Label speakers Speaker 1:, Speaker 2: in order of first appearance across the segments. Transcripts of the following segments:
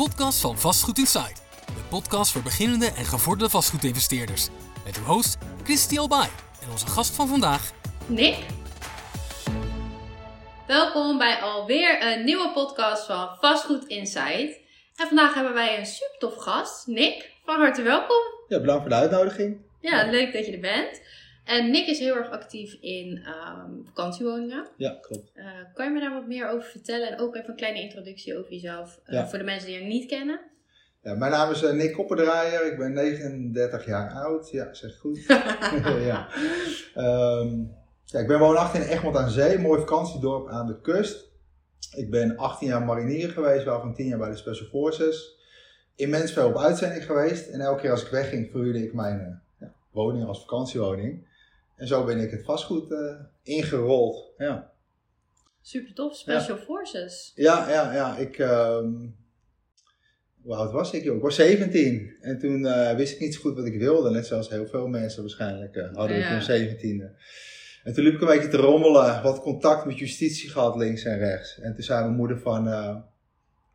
Speaker 1: podcast van Vastgoed Insight. De podcast voor beginnende en gevorderde vastgoedinvesteerders. Met uw host Christy Albay en onze gast van vandaag,
Speaker 2: Nick. Welkom bij alweer een nieuwe podcast van Vastgoed Insight. En vandaag hebben wij een super tof gast, Nick. Van harte welkom.
Speaker 3: Ja, bedankt voor de uitnodiging.
Speaker 2: Ja, leuk dat je er bent. En Nick is heel erg actief in ehm, vakantiewoningen.
Speaker 3: Ja, klopt.
Speaker 2: Eh, kan je me daar wat meer over vertellen? En ook even een kleine introductie over jezelf. eh,
Speaker 3: Ja.
Speaker 2: Voor de mensen die je niet kennen.
Speaker 3: Ja, mijn naam is eh, Nick Koppendraaier. Ik ben 39 jaar oud. Ja, zeg goed. ja. Ehm, ja, ik ben woonachtig in Egmond aan Zee, mooi vakantiedorp aan de kust. Ik ben 18 jaar marinier geweest, waarvan 10 jaar bij de Special Forces. Immens veel op uitzending geweest. En elke keer als ik wegging, verhuurde ik mijn woning als vakantiewoning. En zo ben ik het vastgoed eh, ingerold. Ja.
Speaker 2: Super tof, Special Forces.
Speaker 3: Ja, ja, ja. Ik, ehm hoe oud was ik? joh? Ik was 17. En toen eh, wist ik niet zo goed wat ik wilde. Net zoals heel veel mensen waarschijnlijk eh, hadden
Speaker 2: Ja.
Speaker 3: toen 17e. En toen liep ik een beetje te rommelen. Wat contact met justitie gehad, links en rechts. En toen zei mijn moeder van...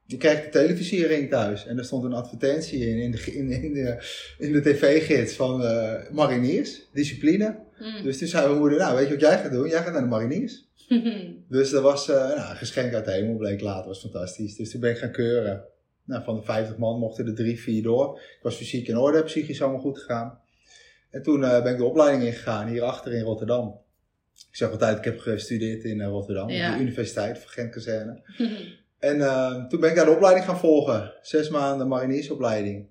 Speaker 3: je krijgt de televisiering thuis. En er stond een advertentie in, in de, in, in de, in de tv-gids van eh, mariniers, discipline.
Speaker 2: Mm.
Speaker 3: Dus toen zei mijn moeder, nou weet je wat jij gaat doen? Jij gaat naar de mariniers. Dus dat was eh, nou, een geschenk uit de hemel, bleek later, was fantastisch. Dus toen ben ik gaan keuren. Nou, van de 50 man mochten er drie, vier door. Ik was fysiek in orde, psychisch allemaal goed gegaan. En toen eh, ben ik de opleiding ingegaan, hierachter in Rotterdam. Ik zeg altijd, ik heb gestudeerd in Rotterdam,
Speaker 2: Ja.
Speaker 3: op de universiteit van Gent-kazerne. En eh, toen ben ik daar de opleiding gaan volgen. Zes maanden mariniersopleiding.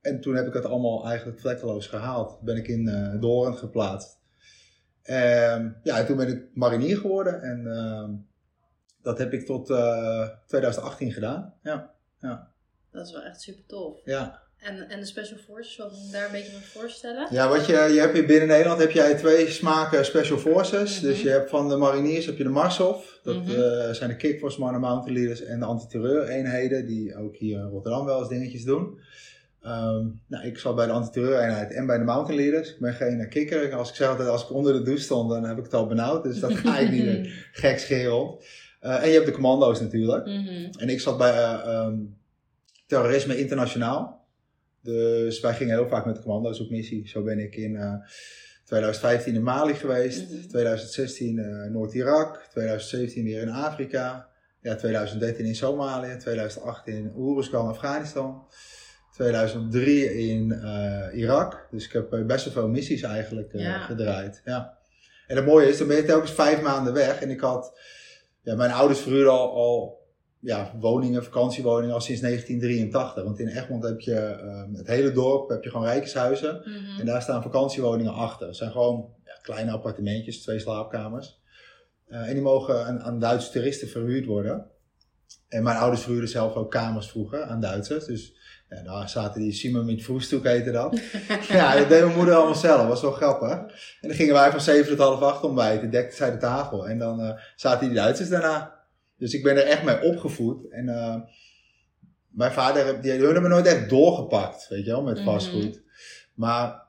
Speaker 3: En toen heb ik het allemaal eigenlijk vlekkeloos gehaald. Ben ik in eh Doorn geplaatst. Ehm, ja, en toen ben ik marinier geworden. En ehm, dat heb ik tot eh, 2018 gedaan. Ja,
Speaker 2: Dat is wel echt super tof.
Speaker 3: ja.
Speaker 2: En, en de Special Forces, wat moet ik daar een beetje mee voorstellen?
Speaker 3: ja wat je, je hebt hier binnen Nederland heb jij twee smaken Special Forces.
Speaker 2: Mhm.
Speaker 3: Dus je hebt van de mariniers heb je de Marshof. Dat
Speaker 2: Mhm.
Speaker 3: eh, zijn de kickforce mannen, mountain leaders en de antiterreur eenheden. Die ook hier in Rotterdam wel eens dingetjes doen. Ehm, nou, ik zat bij de antiterreur eenheid en bij de mountain leaders. Ik ben geen kikker. Als ik zeg altijd, als ik onder de douche stond, dan heb ik het al benauwd. Dus dat ga ik niet doen. Gek schereld. Eh, en je hebt de commando's natuurlijk.
Speaker 2: Mhm.
Speaker 3: En ik zat bij eh, ehm, terrorisme internationaal. Dus wij gingen heel vaak met commando's op missie. Zo ben ik in eh, 2015 in Mali geweest.
Speaker 2: Mhm.
Speaker 3: 2016 eh, Noord-Irak. 2017 weer in Afrika. Ja, 2013 in Somalië. 2018 in Oeruzgan, Afghanistan. 2003 in eh, Irak. Dus ik heb eh, best wel veel missies eigenlijk eh,
Speaker 2: Ja.
Speaker 3: gedraaid. Ja. En het mooie is, dan ben je telkens vijf maanden weg. En ik had, ja, mijn ouders verhuurden al, al ja, woningen, vakantiewoningen al sinds 1983. Want in Egmond heb je ehm, het hele dorp, heb je gewoon rijkshuizen.
Speaker 2: Mhm.
Speaker 3: En daar staan vakantiewoningen achter. Het zijn gewoon ja, kleine appartementjes, twee slaapkamers. Eh, en die mogen aan, aan Duitse toeristen verhuurd worden. En mijn ouders verhuurden zelf ook kamers vroeger aan Duitsers. Dus ja, daar zaten die Simon met Vroestoek heette dat. ja, dat deed mijn moeder allemaal zelf. was wel grappig. En dan gingen wij van 7 tot half 8 ontbijten. Dekte zij de tafel. En dan eh, zaten die Duitsers daarna. Dus ik ben er echt mee opgevoed. En eh, mijn vader, die, hebben nooit echt doorgepakt, weet je wel, met
Speaker 2: Mhm.
Speaker 3: vastgoed. Maar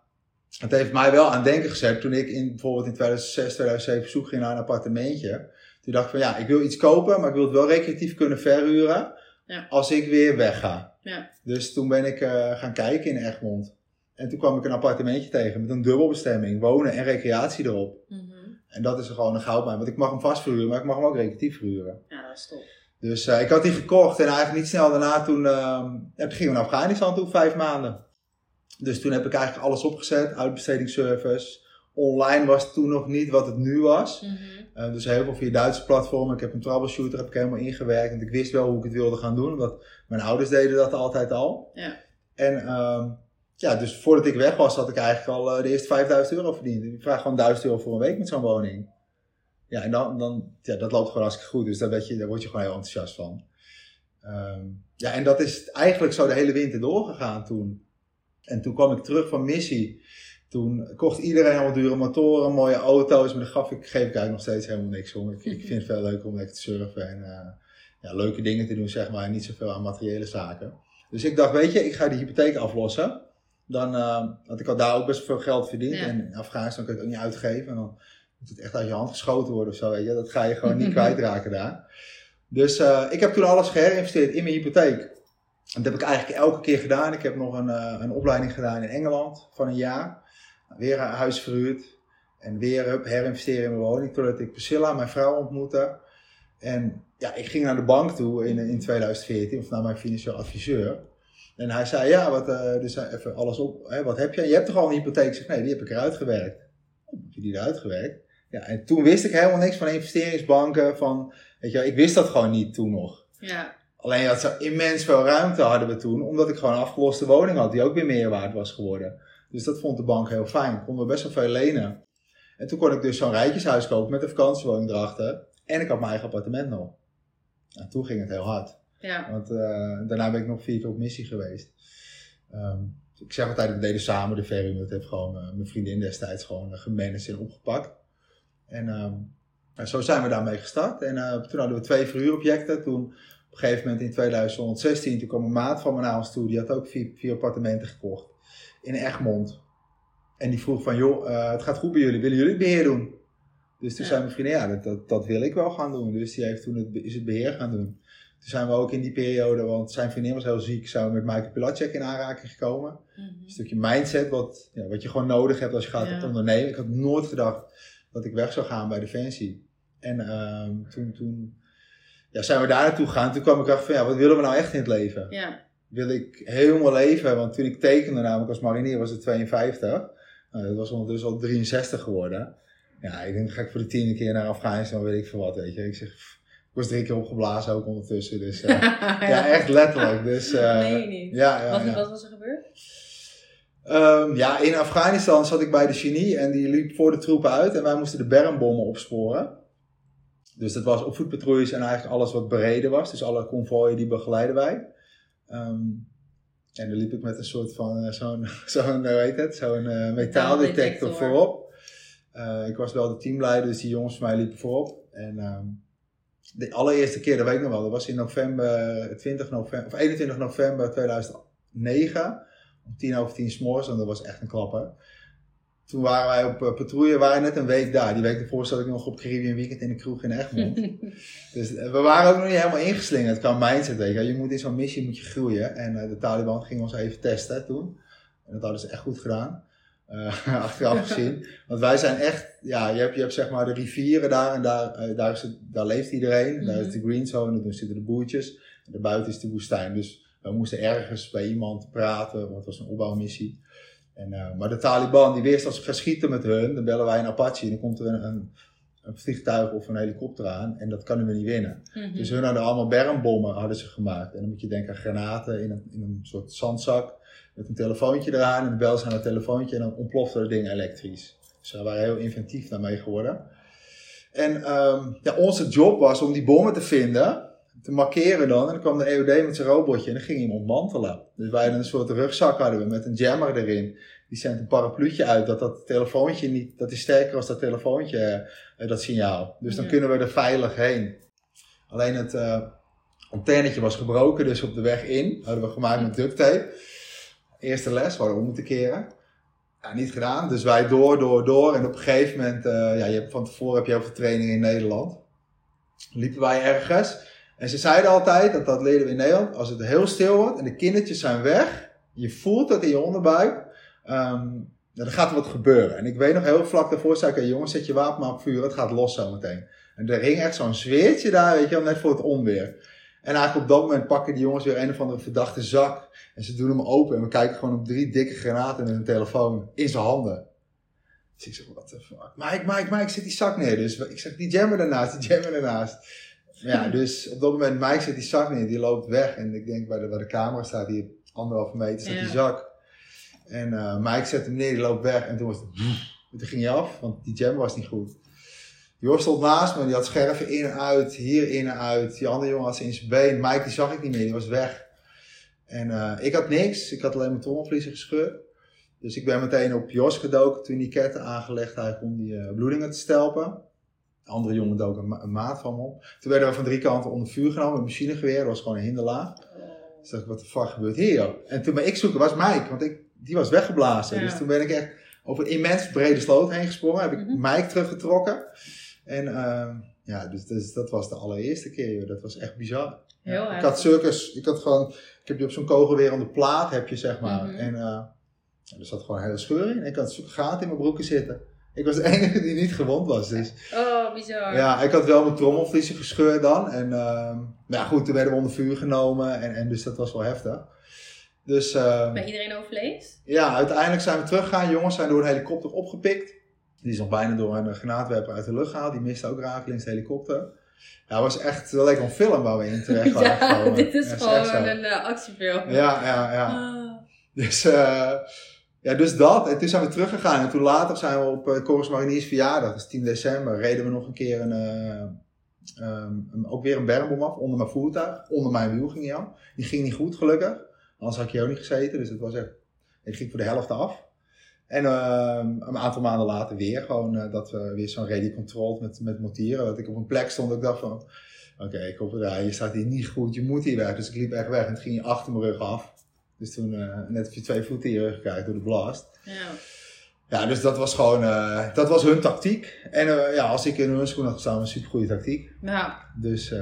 Speaker 3: het heeft mij wel aan denken gezet toen ik in, bijvoorbeeld in 2006, 2007 op zoek ging naar een appartementje. Toen dacht ik van ja, ik wil iets kopen, maar ik wil het wel recreatief kunnen verhuren
Speaker 2: Ja.
Speaker 3: als ik weer wegga.
Speaker 2: Ja.
Speaker 3: Dus toen ben ik eh, gaan kijken in Egmond. En toen kwam ik een appartementje tegen met een dubbelbestemming, wonen en recreatie erop.
Speaker 2: Mhm.
Speaker 3: En dat is gewoon een goudmijn, want ik mag hem vast verhuren, maar ik mag hem ook recreatief verhuren.
Speaker 2: Ja, dat is top.
Speaker 3: Dus eh, ik had die gekocht en eigenlijk niet snel daarna toen, ehm ja, toen gingen we naar Afghanistan toe, vijf maanden. Dus toen heb ik eigenlijk alles opgezet, uitbestedingsservice. Online was het toen nog niet wat het nu was.
Speaker 2: Mhm.
Speaker 3: Eh, dus heel veel via Duitse platformen. Ik heb een troubleshooter heb ik helemaal ingewerkt. Want ik wist wel hoe ik het wilde gaan doen. Want mijn ouders deden dat altijd al.
Speaker 2: Ja.
Speaker 3: En ehm, ja, dus voordat ik weg was, had ik eigenlijk al eh, de eerste 5000 euro verdiend. Ik vraag gewoon 1000 euro voor een week met zo'n woning. Ja, en dan, dan ja, dat loopt gewoon hartstikke goed. Dus daar, je, daar word je gewoon heel enthousiast van. Ehm, ja, en dat is eigenlijk zo de hele winter doorgegaan toen. En toen kwam ik terug van missie. Toen kocht iedereen al dure motoren, mooie auto's. Maar daar gaf ik, geef ik eigenlijk nog steeds helemaal niks om. Ik, vind het veel leuker om lekker te surfen en eh, ja, leuke dingen te doen, zeg maar. En niet zoveel aan materiële zaken. Dus ik dacht, weet je, ik ga die hypotheek aflossen. Dan, eh, want ik had daar ook best veel geld verdiend.
Speaker 2: Ja.
Speaker 3: En in Afghanistan kun je het ook niet uitgeven. En dan moet het echt uit je hand geschoten worden of zo, weet je. Dat ga je gewoon niet kwijtraken daar. Dus eh, ik heb toen alles geherinvesteerd in mijn hypotheek. dat heb ik eigenlijk elke keer gedaan. Ik heb nog een, uh, een opleiding gedaan in Engeland van een jaar. Weer een huis verhuurd. En weer herinvesteren in mijn woning. Totdat ik Priscilla, mijn vrouw, ontmoette. En ja, ik ging naar de bank toe in, in 2014, of naar mijn financieel adviseur. En hij zei, ja, wat, uh, dus even alles op, hè, wat heb je? Je hebt toch al een hypotheek? Ik zeg, nee, die heb ik eruit gewerkt. Heb je die eruit gewerkt? Ja, en toen wist ik helemaal niks van investeringsbanken, van, weet je ik wist dat gewoon niet toen nog.
Speaker 2: Ja.
Speaker 3: Alleen had zo immens veel ruimte hadden we toen, omdat ik gewoon een afgeloste woning had, die ook weer meer waard was geworden. Dus dat vond de bank heel fijn. Konden we best wel veel lenen. En toen kon ik dus zo'n rijtjeshuis kopen met een vakantiewoning erachter. En ik had mijn eigen appartement nog. En toen ging het heel hard.
Speaker 2: Ja.
Speaker 3: Want uh, daarna ben ik nog vier keer op missie geweest. Um, ik zeg altijd, we deden samen de verhuur. Dat heeft gewoon uh, mijn vriendin destijds gewoon uh, gemanaged en opgepakt. En um, zo zijn we daarmee gestart. En toen hadden we twee verhuurobjecten. Toen op een gegeven moment in 2016, toen kwam een maat van me naar ons toe. Die had ook vier, vier appartementen gekocht. In Egmond. En die vroeg van, joh, het gaat goed bij jullie. Willen jullie het beheer doen? Dus toen ja. zei mijn vriendin, ja, dat, dat, dat, wil ik wel gaan doen. Dus die heeft toen het, is het beheer gaan doen. Toen zijn we ook in die periode, want zijn vriendin was heel ziek, zijn we met Michael Pilatschek in aanraking gekomen.
Speaker 2: Mhm.
Speaker 3: Een stukje mindset, wat, ja, wat je gewoon nodig hebt als je gaat
Speaker 2: Ja.
Speaker 3: ondernemen. Ik had nooit gedacht dat ik weg zou gaan bij Defensie. En ehm, toen, toen ja, zijn we daar naartoe gegaan. Toen kwam ik erachter van, ja, wat willen we nou echt in het leven?
Speaker 2: Ja.
Speaker 3: Wil ik helemaal leven? Want toen ik tekende, namelijk als marinier, was het 52. Nou, dat was ondertussen al 63 geworden. Ja, ik denk, ga ik voor de tiende keer naar Afghanistan, weet ik veel wat, weet je. Ik zeg, was drie keer opgeblazen ook ondertussen. Dus eh, ja, echt letterlijk. Dus, eh,
Speaker 2: Nee, niet.
Speaker 3: Ja, ja,
Speaker 2: wat,
Speaker 3: ja.
Speaker 2: wat was er gebeurd?
Speaker 3: Ehm, ja, in Afghanistan zat ik bij de genie en die liep voor de troepen uit en wij moesten de bermbommen opsporen. Dus dat was op voetpatrouilles en eigenlijk alles wat bereden was. Dus alle konvooien die begeleiden wij. Ehm, en dan liep ik met een soort van, eh, zo'n, zo'n hoe heet het, zo'n metaaldetector voorop. Ik was wel de teamleider, dus die jongens van mij liepen voorop. En ehm, de allereerste keer, dat weet ik nog wel, dat was in november, 20 november, of 21 november 2009. Om tien over tien s'morgens, en dat was echt een klapper. Toen waren wij op eh, patrouille, waren net een week daar. Die week ervoor zat ik nog op Caribbean Weekend in de kroeg in Egmond. dus eh, we waren ook nog niet helemaal ingeslingerd qua mindset. Weet je. je moet in zo'n missie moet je groeien. En eh, de Taliban ging ons even testen toen. En dat hadden ze echt goed gedaan. Eh, achteraf gezien. Want wij zijn echt, ja, je hebt, je hebt zeg maar de rivieren daar en daar, eh, daar, is het, daar leeft iedereen. Daar is de green zone, daar zitten de boertjes. En daarbuiten is de woestijn. Dus we moesten ergens bij iemand praten, want het was een opbouwmissie. En, eh, maar de Taliban, die wist als we gaan schieten met hun, dan bellen wij een Apache en dan komt er een, een, een vliegtuig of een helikopter aan en dat kunnen we niet winnen.
Speaker 2: Mhm.
Speaker 3: Dus hun hadden allemaal bermbommen hadden ze gemaakt. En dan moet je denken aan granaten in een, in een soort zandzak met een telefoontje eraan en bellen ze aan het telefoontje en dan ontplofte dat ding elektrisch. Dus we waren heel inventief daarmee geworden. En ehm, ja, onze job was om die bommen te vinden, te markeren dan. En dan kwam de EOD met zijn robotje en dan ging hij hem ontmantelen. Dus wij hadden een soort rugzak hadden we met een jammer erin. Die zendt een parapluutje uit dat dat telefoontje niet, dat is sterker als dat telefoontje, eh, dat signaal. Dus dan
Speaker 2: Ja.
Speaker 3: kunnen we er veilig heen. Alleen het eh antennetje was gebroken, dus op de weg in hadden we gemaakt met duct tape. Eerste les, we hadden om moeten keren. Ja, niet gedaan, dus wij door, door, door. En op een gegeven moment, eh, ja, je van tevoren heb je ook de training in Nederland. Liepen wij ergens. En ze zeiden altijd, dat dat leerden we in Nederland, als het heel stil wordt en de kindertjes zijn weg, je voelt dat in je onderbuik, ja, dan gaat er wat gebeuren. En ik weet nog heel vlak daarvoor, zei ik, jongens, zet je wapen maar op vuur, het gaat los zo meteen. En er hing echt zo'n zweertje daar, weet je wel, net voor het onweer. En eigenlijk op dat moment pakken die jongens weer een of andere verdachte zak. En ze doen hem open en we kijken gewoon op drie dikke granaten in hun telefoon in zijn handen. Dus ik zeg, what the fuck. Mike, Mike, Mike, zet die zak neer. Dus ik zeg, die jammer ernaast, die jammer ernaast. Ja, dus op dat moment, Mike zet die zak neer, die loopt weg. En ik denk, bij de, waar de camera staat, hier anderhalve meter, staat
Speaker 2: Ja.
Speaker 3: die zak. En eh, Mike zet hem neer, die loopt weg. En toen was het, en toen ging hij af, want die jammer was niet goed. Jos stond naast me, die had scherven in en uit, hier in en uit. Die andere jongen had ze in zijn been. Mike, die zag ik niet meer, die was weg. En eh, ik had niks, ik had alleen mijn trommelvliezen gescheurd. Dus ik ben meteen op Jos gedoken toen die ketten aangelegd eigenlijk om die eh, bloedingen te stelpen. De andere jongen dook een, ma- een maat van me op. Toen werden we van drie kanten onder vuur genomen met machinegeweer. Dat was gewoon een hinderlaag. Dus dacht ik, wat de fuck gebeurt hier joh? En toen ben ik zoeken, was Mike, want ik, die was weggeblazen.
Speaker 2: Ja.
Speaker 3: Dus toen ben ik echt over een immens brede sloot heen gesprongen. Heb ik
Speaker 2: Mhm.
Speaker 3: Mike teruggetrokken. En ehm, ja, dus, dus dat was de allereerste keer joh. Dat was echt bizar.
Speaker 2: Heel
Speaker 3: ik
Speaker 2: erg.
Speaker 3: had circus, ik had gewoon, ik heb je op zo'n kogelwerende plaat, heb je zeg maar.
Speaker 2: Mhm.
Speaker 3: En eh, er zat gewoon een hele scheur in. Ik had zulke gaten in mijn broeken zitten. Ik was de enige die niet gewond was. Dus
Speaker 2: Oh, bizar.
Speaker 3: ja, ik had wel mijn trommelvliezen gescheurd dan. En ehm, nou ja, goed, toen werden we onder vuur genomen. En, en dus dat was wel heftig. Dus ehm,
Speaker 2: Maar iedereen overleefd?
Speaker 3: ja, uiteindelijk zijn we teruggegaan. Jongens zijn door een helikopter opgepikt. Die is nog bijna door een granaatwerper uit de lucht gehaald. Die miste ook rakelings de helikopter. Ja, was echt, dat leek een film waar we in terecht waren
Speaker 2: Ja, dit is gewoon
Speaker 3: echt
Speaker 2: een eh, actiefilm.
Speaker 3: Ja, ja, ja.
Speaker 2: Ah.
Speaker 3: Dus, eh, ja, dus dat. En toen zijn we teruggegaan. En toen later zijn we op uh, Corus Mariniers verjaardag, dat is 10 december, reden we nog een keer een, een- ook weer een bermbom af onder mijn voertuig. Onder mijn wiel ging hij aan. Die ging niet goed, gelukkig. Anders had ik hier ook niet gezeten. Dus het was echt, ik ging voor de helft af. En ehm, een aantal maanden later weer gewoon eh, dat we weer zo'n ready controlled met, met motieren. Dat ik op een plek stond dat ik dacht van, oké, ik hoop dat je staat hier niet goed, je moet hier weg. Dus ik liep echt weg en het ging hier achter mijn rug af. Dus toen eh, net je twee voeten in je rug krijgt door de blast.
Speaker 2: Ja.
Speaker 3: Ja, dus dat was gewoon, eh, dat was hun tactiek. En ja, als ik in hun schoen had gestaan, was een supergoeie tactiek.
Speaker 2: Ja.
Speaker 3: Dus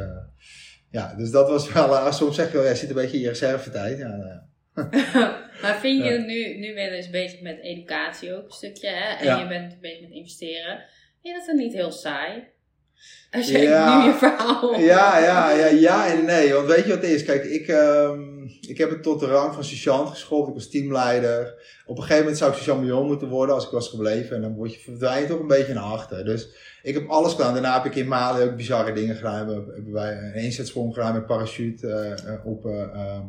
Speaker 3: ja, dus dat was wel, eh, soms zeg je wel, jij zit een beetje in je reservetijd. Ja, nou
Speaker 2: maar vind je nu, nu ben je dus bezig met educatie ook een stukje, hè? En
Speaker 3: Ja.
Speaker 2: je bent bezig met investeren. Vind je dat dan niet heel saai? Als je
Speaker 3: Ja.
Speaker 2: nu je verhaal
Speaker 3: Ja, ja, ja, ja en nee. Want weet je wat het is? Kijk, ik, ehm, ik heb het tot de rang van sergeant geschopt. Ik was teamleider. Op een gegeven moment zou ik sergeant-major moeten worden als ik was gebleven. En dan word je verdwijnt ook een beetje naar achter. Dus ik heb alles gedaan. Daarna heb ik in Mali ook bizarre dingen gedaan. We hebben wij een eenzetsprong gedaan met parachute eh, eh, op, ehm,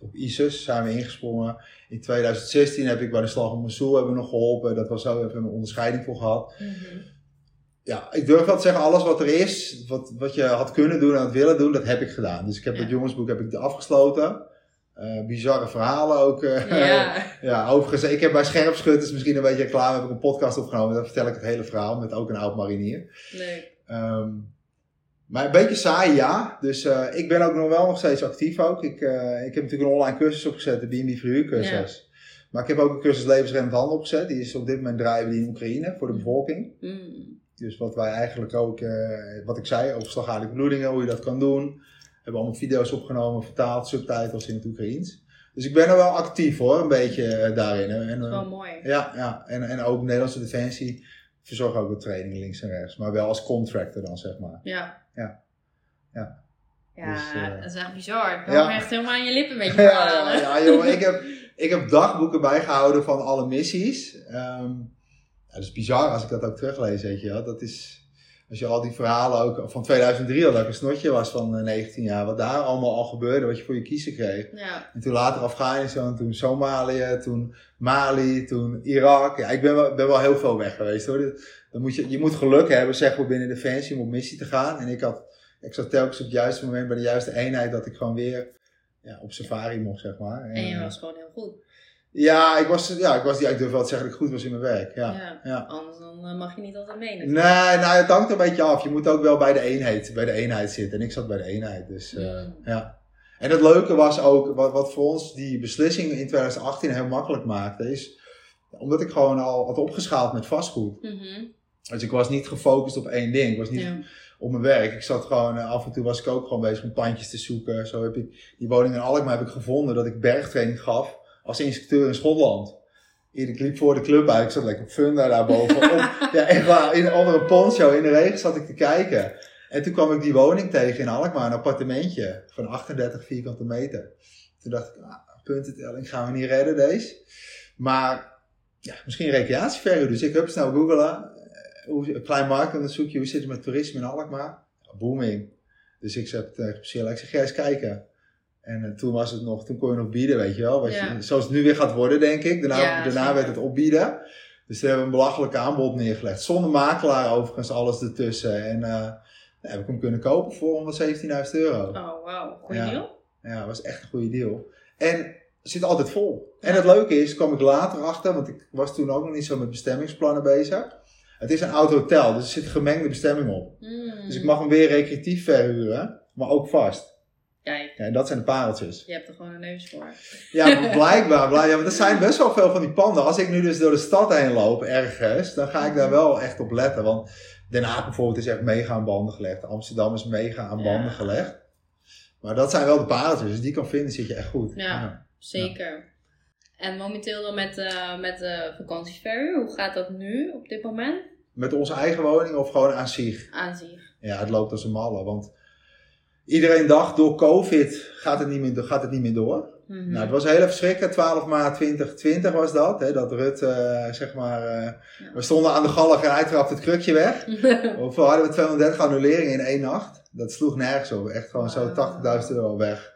Speaker 3: op ISIS. Zijn we ingesprongen. In 2016 heb ik bij de slag om Mosul hebben we nog geholpen. Dat was zo, we een onderscheiding voor gehad
Speaker 2: Mhm.
Speaker 3: ja, ik durf wel te zeggen, alles wat er is, wat, wat je had kunnen doen en had willen doen, dat heb ik gedaan. Dus ik heb
Speaker 2: Ja.
Speaker 3: het jongensboek heb ik afgesloten. Eh, bizarre verhalen ook. eh,
Speaker 2: Ja.
Speaker 3: ja, overigens, ik heb bij Scherpschutters misschien een beetje reclame, heb ik een podcast opgenomen. Daar vertel ik het hele verhaal met ook een oud marinier.
Speaker 2: Leuk.
Speaker 3: Ehm, maar een beetje saai, ja. Dus eh, ik ben ook nog wel nog steeds actief ook. Ik, ik heb natuurlijk een online cursus opgezet, de B&B verhuurcursus. Maar ik heb ook een cursus levensreddend handel opgezet. Die is op dit moment die in Oekraïne voor de bevolking.
Speaker 2: Mm.
Speaker 3: Dus wat wij eigenlijk ook, wat ik zei, over slagadelijke bloedingen, hoe je dat kan doen. Hebben allemaal video's opgenomen, vertaald, subtitles in het Oekraïens. Dus ik ben er wel actief hoor, een beetje eh, daarin. En,
Speaker 2: Dat is
Speaker 3: eh,
Speaker 2: wel mooi.
Speaker 3: ja, ja. En, en ook Nederlandse Defensie verzorgt ook wat training links en rechts. Maar wel als contractor dan, zeg maar.
Speaker 2: Ja.
Speaker 3: Ja. Ja.
Speaker 2: Ja,
Speaker 3: Dus, eh,
Speaker 2: dat is echt bizar. Ik
Speaker 3: ja.
Speaker 2: kwam echt helemaal aan je lippen met je
Speaker 3: Ja, ja, ja, joh, ik, heb, ik heb dagboeken bijgehouden van alle missies. Ehm, ja, dat is bizar als ik dat ook teruglees, weet je wel. Dat is, als je al die verhalen ook van 2003 al, dat ik een snotje was van eh, 19 jaar, wat daar allemaal al gebeurde, wat je voor je kiezen kreeg.
Speaker 2: Ja.
Speaker 3: En toen later Afghanistan, toen Somalië, toen Mali, toen Irak. Ja, ik ben wel, ben wel heel veel weg geweest hoor. Dan moet je, je moet geluk hebben, zeg maar, binnen Defensie om op missie te gaan. En ik had, ik zat telkens op het juiste moment bij de juiste eenheid dat ik gewoon weer ja, op safari mocht, zeg maar.
Speaker 2: En je
Speaker 3: eh,
Speaker 2: was gewoon heel goed.
Speaker 3: Ja, ik was, ja, ik was, ja, ik durf wel te zeggen dat ik goed was in mijn werk. Ja.
Speaker 2: Ja.
Speaker 3: Ja.
Speaker 2: Anders dan eh, mag je niet altijd mee.
Speaker 3: Nee, nou, het hangt een beetje af. Je moet ook wel bij de eenheid, bij de eenheid zitten. En ik zat bij de eenheid, dus eh,
Speaker 2: Mm.
Speaker 3: ja. En het leuke was ook, wat, wat voor ons die beslissing in 2018 heel makkelijk maakte, is omdat ik gewoon al had opgeschaald met vastgoed.
Speaker 2: Mhm.
Speaker 3: Dus ik was niet gefocust op één ding. Ik was niet
Speaker 2: Ja.
Speaker 3: op mijn werk. Ik zat gewoon, eh, af en toe was ik ook gewoon bezig om pandjes te zoeken. Zo heb ik die woning in Alkmaar heb ik gevonden dat ik bergtraining gaf als instructeur in Schotland. Ik liep voor de club uit, ik zat lekker op Funda daarboven. op, ja, echt waar, in, onder een poncho in de regen zat ik te kijken. En toen kwam ik die woning tegen in Alkmaar, een appartementje van 38 vierkante meter. Toen dacht ik, ah, puntentelling gaan we niet redden deze. Maar ja, misschien recreatieverhuur. Dus ik heb snel googelen. eh, Hoe, een klein marktonderzoekje, hoe zit het met toerisme in Alkmaar? Booming. Dus ik tegen Priscilla, ik zeg, ga eens kijken. En eh, toen was het nog, toen kon je nog bieden, weet je wel. Wat
Speaker 2: Ja.
Speaker 3: je, zoals het nu weer gaat worden, denk ik. Daarna,
Speaker 2: Ja,
Speaker 3: daarna werd het opbieden. Dus toen hebben we een belachelijk aanbod neergelegd. Zonder makelaar overigens, alles ertussen. En nou, heb ik hem kunnen kopen voor 117.000 euro.
Speaker 2: Oh, wauw. Goeie
Speaker 3: Ja.
Speaker 2: deal.
Speaker 3: Ja, dat was echt een goede deal. En het zit altijd vol. En het leuke is, kwam ik later achter, want ik was toen ook nog niet zo met bestemmingsplannen bezig. Het is een oud hotel, dus er zit gemengde bestemming op.
Speaker 2: Mm.
Speaker 3: Dus ik mag hem weer recreatief verhuren, maar ook vast.
Speaker 2: Kijk,
Speaker 3: Ja, en dat zijn de pareltjes.
Speaker 2: je hebt er gewoon een neus voor.
Speaker 3: Ja, blijkbaar. blijkbaar. Ja, want er zijn best wel veel van die panden. Als ik nu dus door de stad heen loop, ergens, dan ga ik daar wel echt op letten. Want Den Haag bijvoorbeeld is echt mega aan banden gelegd. Amsterdam is mega aan
Speaker 2: Ja.
Speaker 3: banden gelegd. Maar dat zijn wel de pareltjes. Je die kan vinden, zit je echt goed.
Speaker 2: Ja. Zeker. En momenteel dan met, eh met de vakantieverhuur, hoe gaat dat nu op dit moment?
Speaker 3: Met onze eigen woning of gewoon aan zich?
Speaker 2: Aan zich.
Speaker 3: Ja, het loopt als een malle. Want iedereen dacht, door COVID gaat het niet meer, gaat het niet meer door.
Speaker 2: Mhm.
Speaker 3: Nou, het was heel even schrikken. 12 maart 2020 was dat. Hè, dat Rutte, eh, zeg maar... eh, We stonden aan de galg en hij trapte het krukje weg. Of hadden we 230 annuleringen in één nacht. Dat sloeg nergens op. Echt gewoon zo
Speaker 2: Wauw.
Speaker 3: 80.000 euro weg.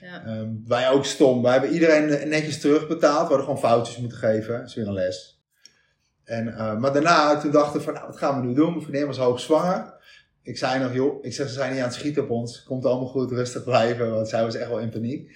Speaker 2: ja.
Speaker 3: Ehm, wij ook stom. Wij hebben iedereen netjes terugbetaald. We hadden gewoon foutjes moeten geven. Dat is weer een les. En, eh, maar daarna, toen dachten we van, nou, wat gaan we nu doen? Mijn vriendin was hoogzwanger. Ik zei nog, joh, ik zeg, ze zijn niet aan het schieten op ons. Komt allemaal goed, rustig blijven. Want zij was echt wel in paniek.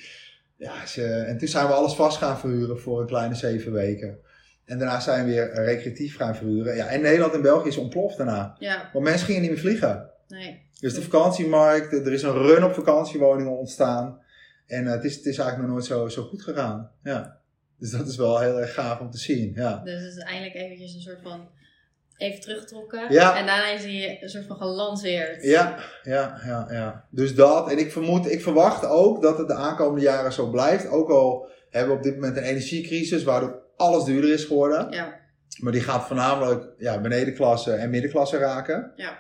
Speaker 3: Ja, ze, en toen zijn we alles vast gaan verhuren voor een kleine zeven weken. En daarna zijn we weer recreatief gaan verhuren. Ja, en Nederland en België is ontploft daarna.
Speaker 2: ja,
Speaker 3: Want mensen gingen niet meer vliegen.
Speaker 2: nee.
Speaker 3: Dus de vakantiemarkt, er is een run op vakantiewoningen ontstaan. En eh, het, is, het is eigenlijk nog nooit zo, zo goed gegaan. Ja. Dus dat is wel heel erg gaaf om te zien. Ja.
Speaker 2: Dus het is eindelijk eventjes een soort van even teruggetrokken.
Speaker 3: Ja.
Speaker 2: En daarna is hij een soort van gelanceerd.
Speaker 3: Ja, ja, ja, ja. Dus dat. En ik vermoed, ik verwacht ook dat het de aankomende jaren zo blijft. Ook al hebben we op dit moment een energiecrisis waardoor alles duurder is geworden.
Speaker 2: Ja,
Speaker 3: Maar die gaat voornamelijk ja, benedenklasse en middenklasse raken.
Speaker 2: Ja.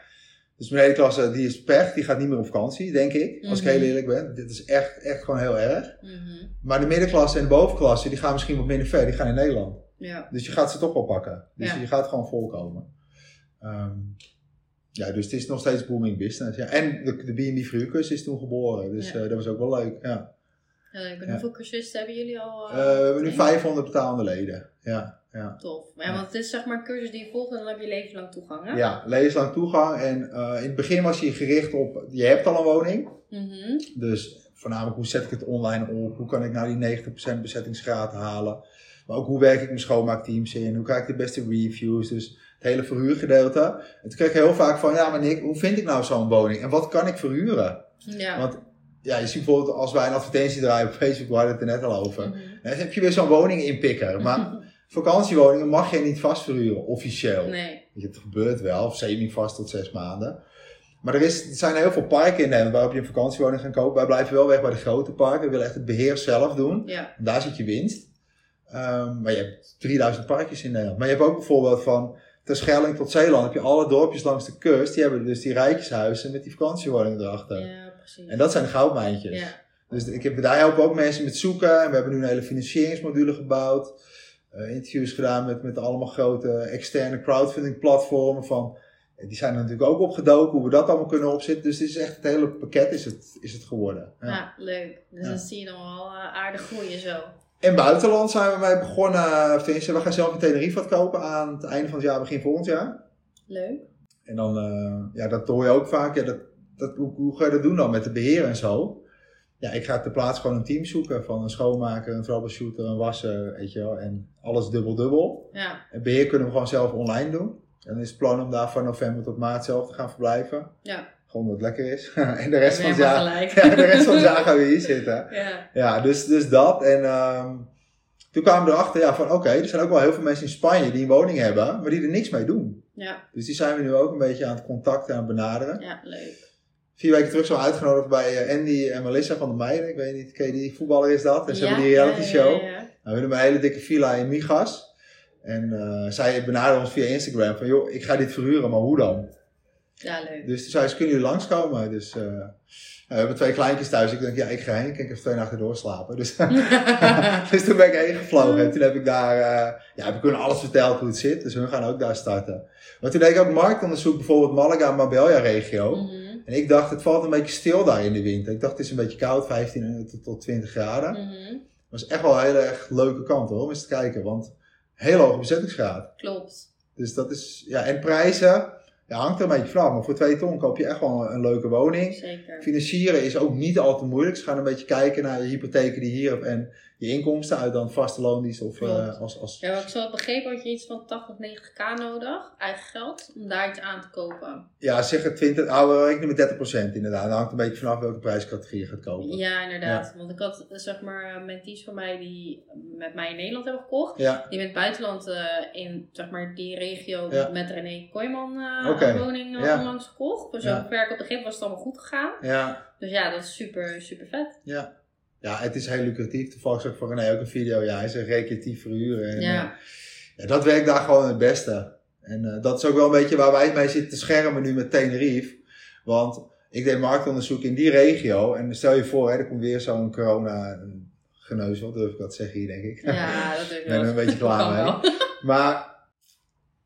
Speaker 3: Dus benedenklasse, die is pech, die gaat niet meer op vakantie, denk ik. Als ik
Speaker 2: Mhm.
Speaker 3: heel eerlijk ben. Dit is echt, echt gewoon heel erg.
Speaker 2: mhm.
Speaker 3: Maar de middenklasse en de bovenklasse, die gaan misschien wat minder ver. Die gaan in Nederland.
Speaker 2: Ja.
Speaker 3: Dus je gaat ze toch wel pakken. Dus
Speaker 2: Ja.
Speaker 3: je gaat gewoon volkomen. Ehm, ja, dus het is nog steeds booming business. Ja. En de, de B&B verhuurcursus is toen geboren. Dus
Speaker 2: Ja.
Speaker 3: eh, dat was ook wel leuk. Ja.
Speaker 2: Leuk. En
Speaker 3: Ja.
Speaker 2: hoeveel cursisten hebben jullie al?
Speaker 3: Eh, we hebben nu
Speaker 2: in?
Speaker 3: 500 betaalde leden. Ja, ja.
Speaker 2: Tof. Ja, want het is zeg maar een cursus die je volgt en dan heb je levenslang toegang, hè?
Speaker 3: ja levenslang toegang. En eh, in het begin was je gericht op, je hebt al een woning.
Speaker 2: Mhm.
Speaker 3: Dus voornamelijk hoe zet ik het online op? Hoe kan ik nou die 90% bezettingsgraad halen? Maar ook hoe werk ik mijn schoonmaakteams in? Hoe krijg ik de beste reviews? Dus het hele verhuurgedeelte. En toen kreeg ik heel vaak van, ja maar Nick, hoe vind ik nou zo'n woning? En wat kan ik verhuren?
Speaker 2: Ja.
Speaker 3: Want ja, je ziet bijvoorbeeld als wij een advertentie draaien op Facebook, hadden het er net al over.
Speaker 2: Mhm.
Speaker 3: Dan heb je weer zo'n woning inpikker. Maar vakantiewoningen mag je niet vast verhuren, officieel.
Speaker 2: Nee.
Speaker 3: Het gebeurt wel, of semi-vast tot zes maanden. Maar er, is, er zijn heel veel parken in Nederland waarop je een vakantiewoning gaat kopen. Wij blijven wel weg bij de grote parken. We willen echt het beheer zelf doen.
Speaker 2: Ja.
Speaker 3: En daar zit je winst. Ehm, maar je hebt 3000 parkjes in Nederland. Maar je hebt ook bijvoorbeeld van Terschelling tot Zeeland heb je alle dorpjes langs de kust. Die hebben dus die rijtjeshuizen met die vakantiewoningen erachter.
Speaker 2: Ja, precies.
Speaker 3: En dat zijn de goudmijntjes.
Speaker 2: Ja.
Speaker 3: Dus ik heb, daar helpen ook mensen met zoeken. En we hebben nu een hele financieringsmodule gebouwd. Eh, interviews gedaan met, met allemaal grote externe crowdfunding platformen. Van, eh, die zijn er natuurlijk ook opgedoken, hoe we dat allemaal kunnen opzetten. Dus het is echt het hele pakket is het, is het geworden.
Speaker 2: Ja.
Speaker 3: Ja.
Speaker 2: leuk. Dus
Speaker 3: Ja.
Speaker 2: dan zie je dan wel eh, aardig groeien zo.
Speaker 3: In buitenland zijn we mee begonnen. Tenminste, we gaan zelf in Tenerife wat kopen aan het einde van het jaar, begin volgend jaar.
Speaker 2: Leuk.
Speaker 3: En dan, eh, ja, dat hoor je ook vaak. Ja, dat, dat, hoe, hoe ga je dat doen dan met de beheer en zo? Ja, ik ga ter plaatse gewoon een team zoeken van een schoonmaker, een troubleshooter, een wasser, weet je wel. En alles dubbel-dubbel.
Speaker 2: Ja.
Speaker 3: En beheer kunnen we gewoon zelf online doen. En dan is het plan om daar van november tot maart zelf te gaan verblijven.
Speaker 2: Ja.
Speaker 3: Gewoon wat lekker is. en de rest van het jaar, ja, de rest van het jaar gaan we hier zitten.
Speaker 2: Ja.
Speaker 3: Ja, dus, dus dat. En ehm, toen kwamen we erachter ja, van oké, er zijn ook wel heel veel mensen in Spanje die een woning hebben, maar die er niks mee doen.
Speaker 2: Ja.
Speaker 3: Dus die zijn we nu ook een beetje aan het contacten en aan het benaderen.
Speaker 2: Ja, leuk.
Speaker 3: Vier weken terug zijn we uitgenodigd bij eh, Andy en Melissa van der Meijden. Ik weet niet, ken je die voetballer is dat? En ze
Speaker 2: Ja,
Speaker 3: hebben die reality show.
Speaker 2: Ja, ja, ja.
Speaker 3: Nou, we hebben een hele dikke villa in Migas. En eh, zij benaderen ons via Instagram van joh, ik ga dit verhuren, maar hoe dan?
Speaker 2: Ja, leuk.
Speaker 3: Dus toen zei ze, kunnen jullie langskomen? Dus eh, we hebben twee kleintjes thuis. Ik denk, ja, ik ga heen. Ik kan even twee nachten doorslapen. Dus, dus toen ben ik heen gevlogen. En toen heb ik daar, eh, ja, heb ik hun alles verteld hoe het zit. Dus hun gaan ook daar starten. Maar toen deed ik ook marktonderzoek, bijvoorbeeld Malaga, Marbella regio.
Speaker 2: Mhm.
Speaker 3: En ik dacht, het valt een beetje stil daar in de winter. Ik dacht, het is een beetje koud, 15 tot- tot 20 graden. Dat was echt wel een hele erg leuke kant hoor, om eens te kijken. Want heel hoge bezettingsgraad.
Speaker 2: Klopt.
Speaker 3: Dus dat is, ja, en prijzen, ja, hangt er een beetje vanaf. Maar voor twee ton koop je echt wel een, een leuke woning.
Speaker 2: Zeker.
Speaker 3: Financieren is ook niet al te moeilijk. Ze gaan een beetje kijken naar je hypotheken die je hier hebt en je inkomsten uit dan vaste loondienst of eh, als, als...
Speaker 2: Ja, wat ik zo had begrepen had je iets van 80, 90k nodig, eigen geld, om daar iets aan te kopen.
Speaker 3: Ja, zeg het 20, nou, we rekenen met 30% inderdaad. Dat hangt een beetje vanaf welke prijscategorie je gaat kopen.
Speaker 2: Ja, inderdaad. Want ik had eh, zeg maar mentees van mij die met mij in Nederland hebben gekocht.
Speaker 3: Ja,
Speaker 2: Die met het buitenland eh, in zeg maar die regio
Speaker 3: Ja.
Speaker 2: met René Kooijman eh, een woning eh, onlangs gekocht. Dus
Speaker 3: Ja.
Speaker 2: op het begin was het allemaal goed gegaan.
Speaker 3: Ja,
Speaker 2: Dus ja, dat is super, super vet.
Speaker 3: ja. Ja, het is heel lucratief. Toevallig zag ik van René ook een video. Ja, hij zegt recreatief verhuren. En,
Speaker 2: Ja.
Speaker 3: eh, ja, dat werkt daar gewoon het beste. En eh, dat is ook wel een beetje waar wij mee zitten te schermen nu met Tenerife. Want ik deed marktonderzoek in die regio. En stel je voor, hè, er komt weer zo'n corona eh, geneuzel, durf ik dat zeggen hier, denk ik.
Speaker 2: Ja, dat is
Speaker 3: Ik ben er een beetje klaar mee. Maar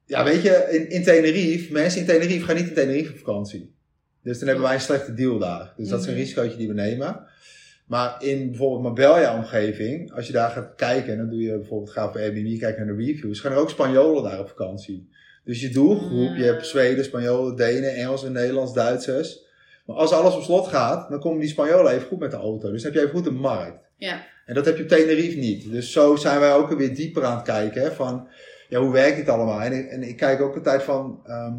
Speaker 3: ja, weet je, in, in Tenerife, mensen in Tenerife gaan niet in Tenerife op vakantie. Dus dan hebben wij een slechte deal daar. Dus dat is een
Speaker 2: Mhm.
Speaker 3: risicootje die we nemen. Maar in bijvoorbeeld Marbella-omgeving, als je daar gaat kijken, dan doe je bijvoorbeeld, ga op Airbnb kijken naar de reviews, gaan er ook Spanjolen daar op vakantie. Dus je doelgroep, je hebt Zweden, Spanjolen, Denen, Engels, Nederlands, Duitsers. Maar als alles op slot gaat, dan komen die Spanjolen even goed met de auto. Dus dan heb je even goed een markt.
Speaker 2: Ja.
Speaker 3: En dat heb je op Tenerife niet. Dus zo zijn wij ook weer dieper aan het kijken. Hè, van, ja, hoe werkt dit allemaal? En ik, en ik kijk ook altijd van, ehm,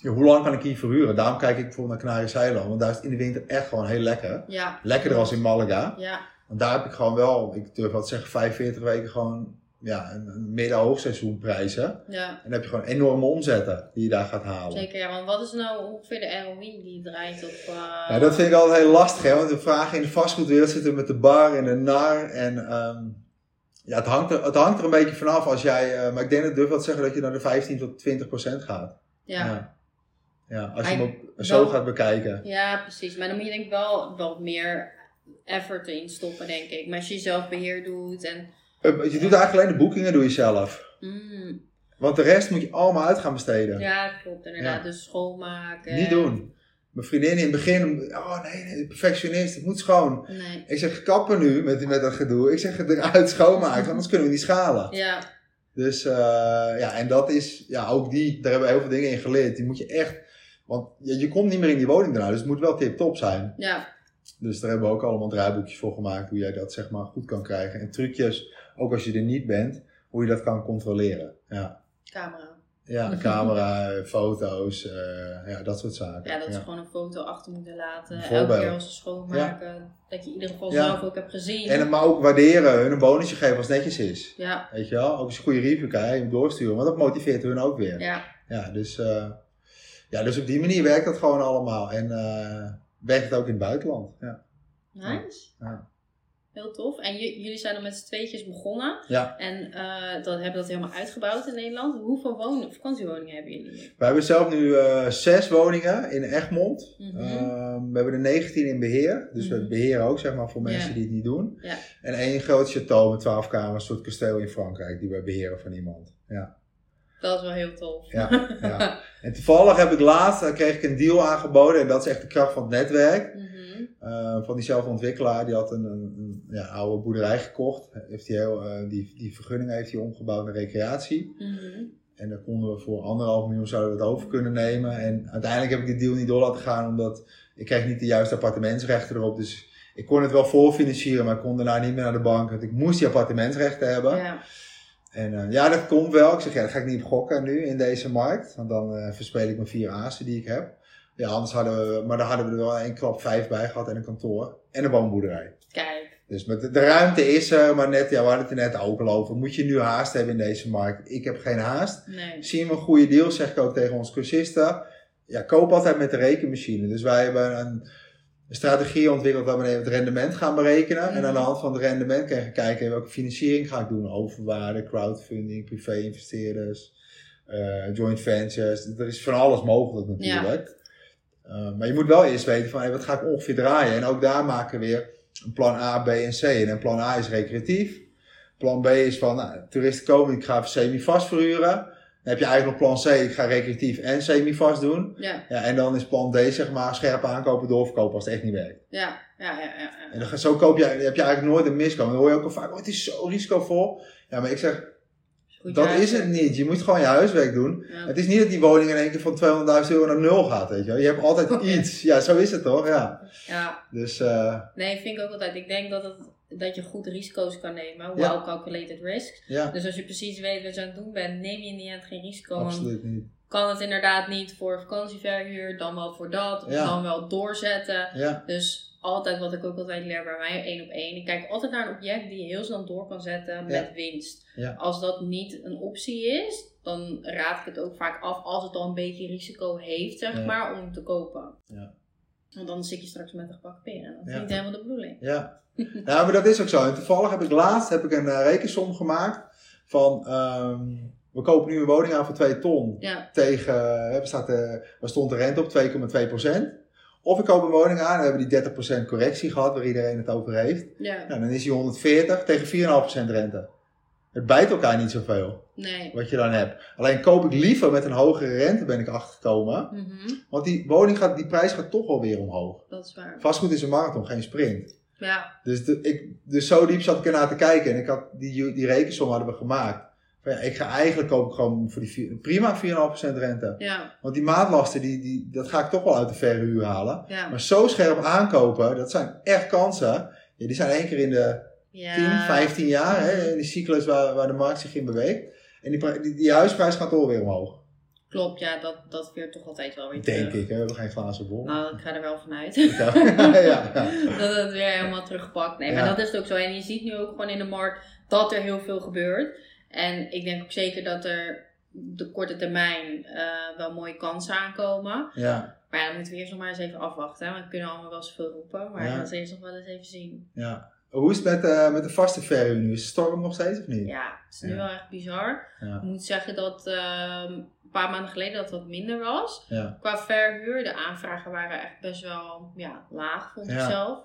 Speaker 3: ja, hoe lang kan ik hier verhuren? Daarom kijk ik bijvoorbeeld naar Canarische eilanden. Want daar is het in de winter echt gewoon heel lekker.
Speaker 2: Ja.
Speaker 3: Lekkerder als in Malaga.
Speaker 2: Ja.
Speaker 3: Want daar heb ik gewoon wel, ik durf wel te zeggen, 45 weken gewoon ja, een, midden-hoogseizoen prijzen.
Speaker 2: Ja.
Speaker 3: En dan heb je gewoon enorme omzetten die je daar gaat halen.
Speaker 2: Zeker, ja. Want wat is nou ongeveer de ROI die draait op... eh,
Speaker 3: Ja, dat vind ik altijd heel lastig, hè? want de vragen in de vastgoedwereld zitten met de bar en de nar. En ehm, ja, het hangt, er, het hangt er een beetje vanaf als jij, eh, maar ik denk dat ik durf wel te zeggen dat je naar de 15 tot 20 procent gaat.
Speaker 2: ja.
Speaker 3: Ja. Ja, als je hem zo
Speaker 2: wel-
Speaker 3: gaat bekijken.
Speaker 2: Ja, precies. Maar dan moet je denk ik wel wat meer effort in stoppen, denk ik. Maar als je zelf beheer doet en...
Speaker 3: Eh, Je doet eigenlijk alleen de boekingen doe je zelf.
Speaker 2: Mm,
Speaker 3: Want de rest moet je allemaal uit gaan besteden.
Speaker 2: ja, klopt inderdaad.
Speaker 3: Ja.
Speaker 2: Dus schoonmaken.
Speaker 3: Niet doen. Mijn vriendin in het begin, oh nee, nee, perfectionist, het moet schoon.
Speaker 2: Nee.
Speaker 3: Ik zeg, kappen nu met, met dat gedoe. Ik zeg, eruit schoonmaken, anders kunnen we niet schalen.
Speaker 2: Ja,
Speaker 3: Dus eh, ja, en dat is, ja, ook die, daar hebben we heel veel dingen in geleerd. Die moet je echt, want je, je komt niet meer in die woning daarna, dus het moet wel tip-top zijn.
Speaker 2: ja,
Speaker 3: Dus daar hebben we ook allemaal draaiboekjes voor gemaakt, hoe jij dat zeg maar goed kan krijgen. En trucjes, ook als je er niet bent, hoe je dat kan controleren. Ja,
Speaker 2: camera.
Speaker 3: ja camera, foto's, eh, ja, dat soort zaken.
Speaker 2: Ja, dat is gewoon een foto achter moeten laten. Elke keer als ze schoonmaken. Dat je in ieder geval
Speaker 3: Ja.
Speaker 2: zelf ook hebt gezien.
Speaker 3: En het maar ook waarderen, hun een bonusje geven als het netjes is.
Speaker 2: Ja,
Speaker 3: Weet je wel? Ook als je een goede review krijgt, hem doorsturen, want dat motiveert hun ook weer.
Speaker 2: ja.
Speaker 3: Ja, dus, eh, ja, dus op die manier werkt dat gewoon allemaal. En eh, werkt het ook in het buitenland. Ja.
Speaker 2: Nice.
Speaker 3: Ja.
Speaker 2: Heel tof. En jullie zijn dan met z'n tweetjes begonnen.
Speaker 3: Ja.
Speaker 2: En eh dat hebben dat helemaal uitgebouwd in Nederland. Hoeveel wonen, vakantiewoningen hebben jullie?
Speaker 3: We hebben zelf nu eh, zes woningen in Egmond.
Speaker 2: Mhm.
Speaker 3: Ehm, we hebben er 19 in beheer. Dus we
Speaker 2: Mhm.
Speaker 3: beheren ook zeg maar, voor mensen
Speaker 2: Ja.
Speaker 3: die het niet doen.
Speaker 2: Ja.
Speaker 3: En één groot château met 12 kamers, een soort kasteel in Frankrijk, die we beheren van iemand. Ja.
Speaker 2: Dat is wel heel tof.
Speaker 3: Ja, ja. En toevallig heb ik laatst, eh, kreeg ik een deal aangeboden. En dat is echt de kracht van het netwerk.
Speaker 2: Mhm.
Speaker 3: Eh, van diezelfde ontwikkelaar, die had een, een, een, ja, oude boerderij gekocht. Heeft die, heel, eh, die, die vergunning heeft hij omgebouwd naar recreatie.
Speaker 2: Mhm.
Speaker 3: En daar konden we voor anderhalf miljoen zouden we het over kunnen nemen. En uiteindelijk heb ik die deal niet door laten gaan, omdat ik kreeg niet de juiste appartementsrechten erop. Dus ik kon het wel voorfinancieren, maar ik kon daarna niet meer naar de bank. Want ik moest die appartementsrechten hebben.
Speaker 2: Ja.
Speaker 3: En eh, ja, dat komt wel. Ik zeg, ja, dat ga ik niet op gokken nu in deze markt. Want dan eh verspeel ik mijn vier azen die ik heb. Ja, anders hadden we, maar dan hadden we er wel één klap vijf bij gehad en een kantoor en een woonboerderij.
Speaker 2: Kijk.
Speaker 3: Dus met de, de ruimte is er, maar net, ja, we hadden het er net ook al over. Moet je nu haast hebben in deze markt? Ik heb geen haast.
Speaker 2: Nee.
Speaker 3: Zien we een goede deal, zeg ik ook tegen onze cursisten. Ja, koop altijd met de rekenmachine. Dus wij hebben een, een strategie ontwikkeld waar we het rendement gaan berekenen. En aan de hand van het rendement kan je kijken welke financiering ga ik doen. Overwaarde, crowdfunding, privé-investeerders, eh, joint ventures. Er is van alles mogelijk natuurlijk. Eh, maar je moet wel eerst weten van hey, wat ga ik ongeveer draaien. En ook daar maken we weer een plan A, B en C. En een plan A is recreatief. Plan B is van nou, toeristen komen, ik ga semi-vast verhuren. Dan heb je eigenlijk nog plan C, ik ga recreatief en semi-vast doen.
Speaker 2: Ja.
Speaker 3: Ja, en dan is plan D zeg maar scherp aankopen, doorverkopen als het echt niet werkt.
Speaker 2: Ja. Ja. Ja. Ja.
Speaker 3: En dan, zo koop je, heb je eigenlijk nooit een miskoop. Dan hoor je ook al vaak, oh, het is zo risicovol. Ja, maar ik zeg,
Speaker 2: Goed,
Speaker 3: dat is het niet. Je moet gewoon je huiswerk doen.
Speaker 2: Ja.
Speaker 3: Het is niet dat die woning in één keer van 200.000 euro naar nul gaat, weet je wel. Je hebt altijd iets. Ja, zo is het toch? Ja.
Speaker 2: ja.
Speaker 3: Dus, eh,
Speaker 2: Nee, vind ik ook altijd. Ik denk dat, het, dat je goed risico's kan nemen.
Speaker 3: Ja.
Speaker 2: Well calculated risks.
Speaker 3: ja,
Speaker 2: Dus als je precies weet wat je aan het doen bent, neem je in die end geen risico.
Speaker 3: Absoluut niet.
Speaker 2: kan het inderdaad niet voor vakantieverhuur, dan wel voor dat, of
Speaker 3: Ja.
Speaker 2: dan wel doorzetten.
Speaker 3: Ja,
Speaker 2: Dus altijd wat ik ook altijd leer bij mij, één op één. Ik kijk altijd naar een object die je heel snel door kan zetten met winst.
Speaker 3: Ja.
Speaker 2: Als dat niet een optie is, dan raad ik het ook vaak af als het al een beetje risico heeft, zeg maar, om te kopen.
Speaker 3: Ja.
Speaker 2: Want dan zit je straks met een gebakken peren. Dat is
Speaker 3: Ja.
Speaker 2: niet helemaal de bedoeling.
Speaker 3: Ja. nou, maar dat is ook zo. En toevallig heb ik laatst heb ik een eh, rekensom gemaakt van, ehm, we kopen nu een woning aan voor 2 ton.
Speaker 2: Ja,
Speaker 3: Tegen, eh, er staat, eh, waar stond de rente op 2,2%. Of ik koop een woning aan en we hebben die 30% correctie gehad, waar iedereen het over heeft.
Speaker 2: ja,
Speaker 3: Nou, dan is die 140 tegen 4,5% rente. Het bijt elkaar niet zoveel,
Speaker 2: nee.
Speaker 3: wat je dan hebt. Alleen koop ik liever met een hogere rente, ben ik achtergekomen.
Speaker 2: Mhm,
Speaker 3: Want die woning gaat, die prijs gaat toch wel weer omhoog.
Speaker 2: Dat is waar.
Speaker 3: Vastgoed is een marathon, geen sprint.
Speaker 2: Ja,
Speaker 3: Dus, de, ik, dus zo diep zat ik ernaar te kijken. En ik had die, die rekensom hadden we gemaakt. Van ja, ik ga eigenlijk koop ik gewoon voor die vier- prima 4,5% rente.
Speaker 2: ja,
Speaker 3: Want die maandlasten, die, die, dat ga ik toch wel uit de verhuur halen.
Speaker 2: ja.
Speaker 3: Maar zo scherp aankopen, dat zijn echt kansen. Ja, die zijn één keer in de
Speaker 2: ja.
Speaker 3: 10, 15 jaar. Hè, in die cyclus waar, waar de markt zich in beweegt. En die, die, die huisprijs gaat toch weer omhoog.
Speaker 2: Klopt, ja, dat, dat veert toch altijd wel weer
Speaker 3: Denk
Speaker 2: terug.
Speaker 3: ik. Hè? We hebben geen glazen bol.
Speaker 2: Nou, ik ga er wel vanuit.
Speaker 3: Ja, ja, ja.
Speaker 2: dat het weer helemaal terugpakt. Nee, maar dat is het ook zo. En je ziet nu ook gewoon in de markt dat er heel veel gebeurt. En ik denk ook zeker dat er de korte termijn eh, wel mooie kansen aankomen.
Speaker 3: ja,
Speaker 2: Maar ja, dan moeten we eerst nog maar eens even afwachten. Hè? Want we kunnen allemaal wel zoveel roepen. Maar dat is eerst nog wel eens even zien.
Speaker 3: ja. Hoe is het met, eh, met de vaste verhuur nu? Is het storm nog steeds of niet?
Speaker 2: Ja, het is nu
Speaker 3: Ja.
Speaker 2: wel echt bizar.
Speaker 3: Ja.
Speaker 2: Ik moet zeggen dat ehm, een paar maanden geleden dat wat minder was.
Speaker 3: Ja.
Speaker 2: Qua verhuur, de aanvragen waren echt best wel ja, laag, vond ik zelf.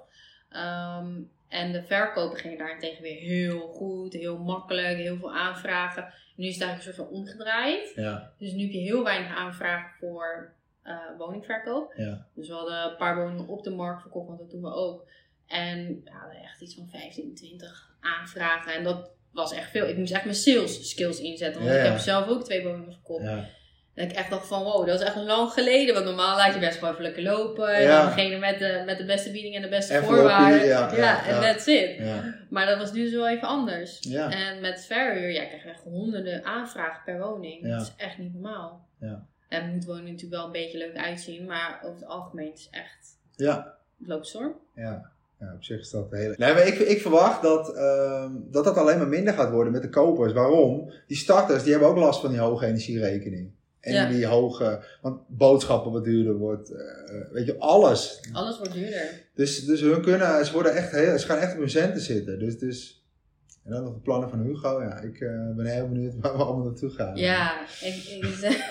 Speaker 2: Ehm, en de verkopen gingen daarentegen weer heel goed, heel makkelijk, heel veel aanvragen. Nu is het eigenlijk een soort van omgedraaid.
Speaker 3: Ja.
Speaker 2: Dus nu heb je heel weinig aanvragen voor eh, woningverkoop.
Speaker 3: Ja.
Speaker 2: Dus we hadden een paar woningen op de markt verkocht, want dat doen we ook. En we hadden echt iets van 15, 20 aanvragen. En dat was echt veel. Ik moest echt mijn sales skills inzetten. Want
Speaker 3: Ja,
Speaker 2: ik heb zelf ook twee woningen verkocht.
Speaker 3: Ja.
Speaker 2: En ik echt dacht van, wow, dat is echt lang geleden. Want normaal laat je best gewoon even lekker lopen. En degene met de, met de beste bieding en de beste voorwaarden.
Speaker 3: ja,
Speaker 2: en that's it.
Speaker 3: Ja.
Speaker 2: Maar dat was nu dus wel even anders. En met verhuur, ja, krijg je echt honderden aanvragen per woning. Dat is echt niet normaal.
Speaker 3: Ja.
Speaker 2: En het moet woning natuurlijk wel een beetje leuk uitzien. Maar over het algemeen is het echt,
Speaker 3: Ja.
Speaker 2: het loopt storm.
Speaker 3: Ja. Ja, op zich is dat heel... Nee, maar ik, ik verwacht dat, ehm, dat dat alleen maar minder gaat worden met de kopers. Waarom? Die starters, die hebben ook last van die hoge energierekening. En
Speaker 2: Ja.
Speaker 3: die hoge... Want boodschappen wat duurder wordt. eh, weet je, alles.
Speaker 2: Alles wordt duurder.
Speaker 3: Dus, dus hun kunnen... Ze, worden echt heel, ze gaan echt op hun centen zitten. Dus... dus en dan nog de plannen van Hugo. Ja, ik eh, ben heel benieuwd waar we allemaal naartoe gaan.
Speaker 2: Ja, ik, ik,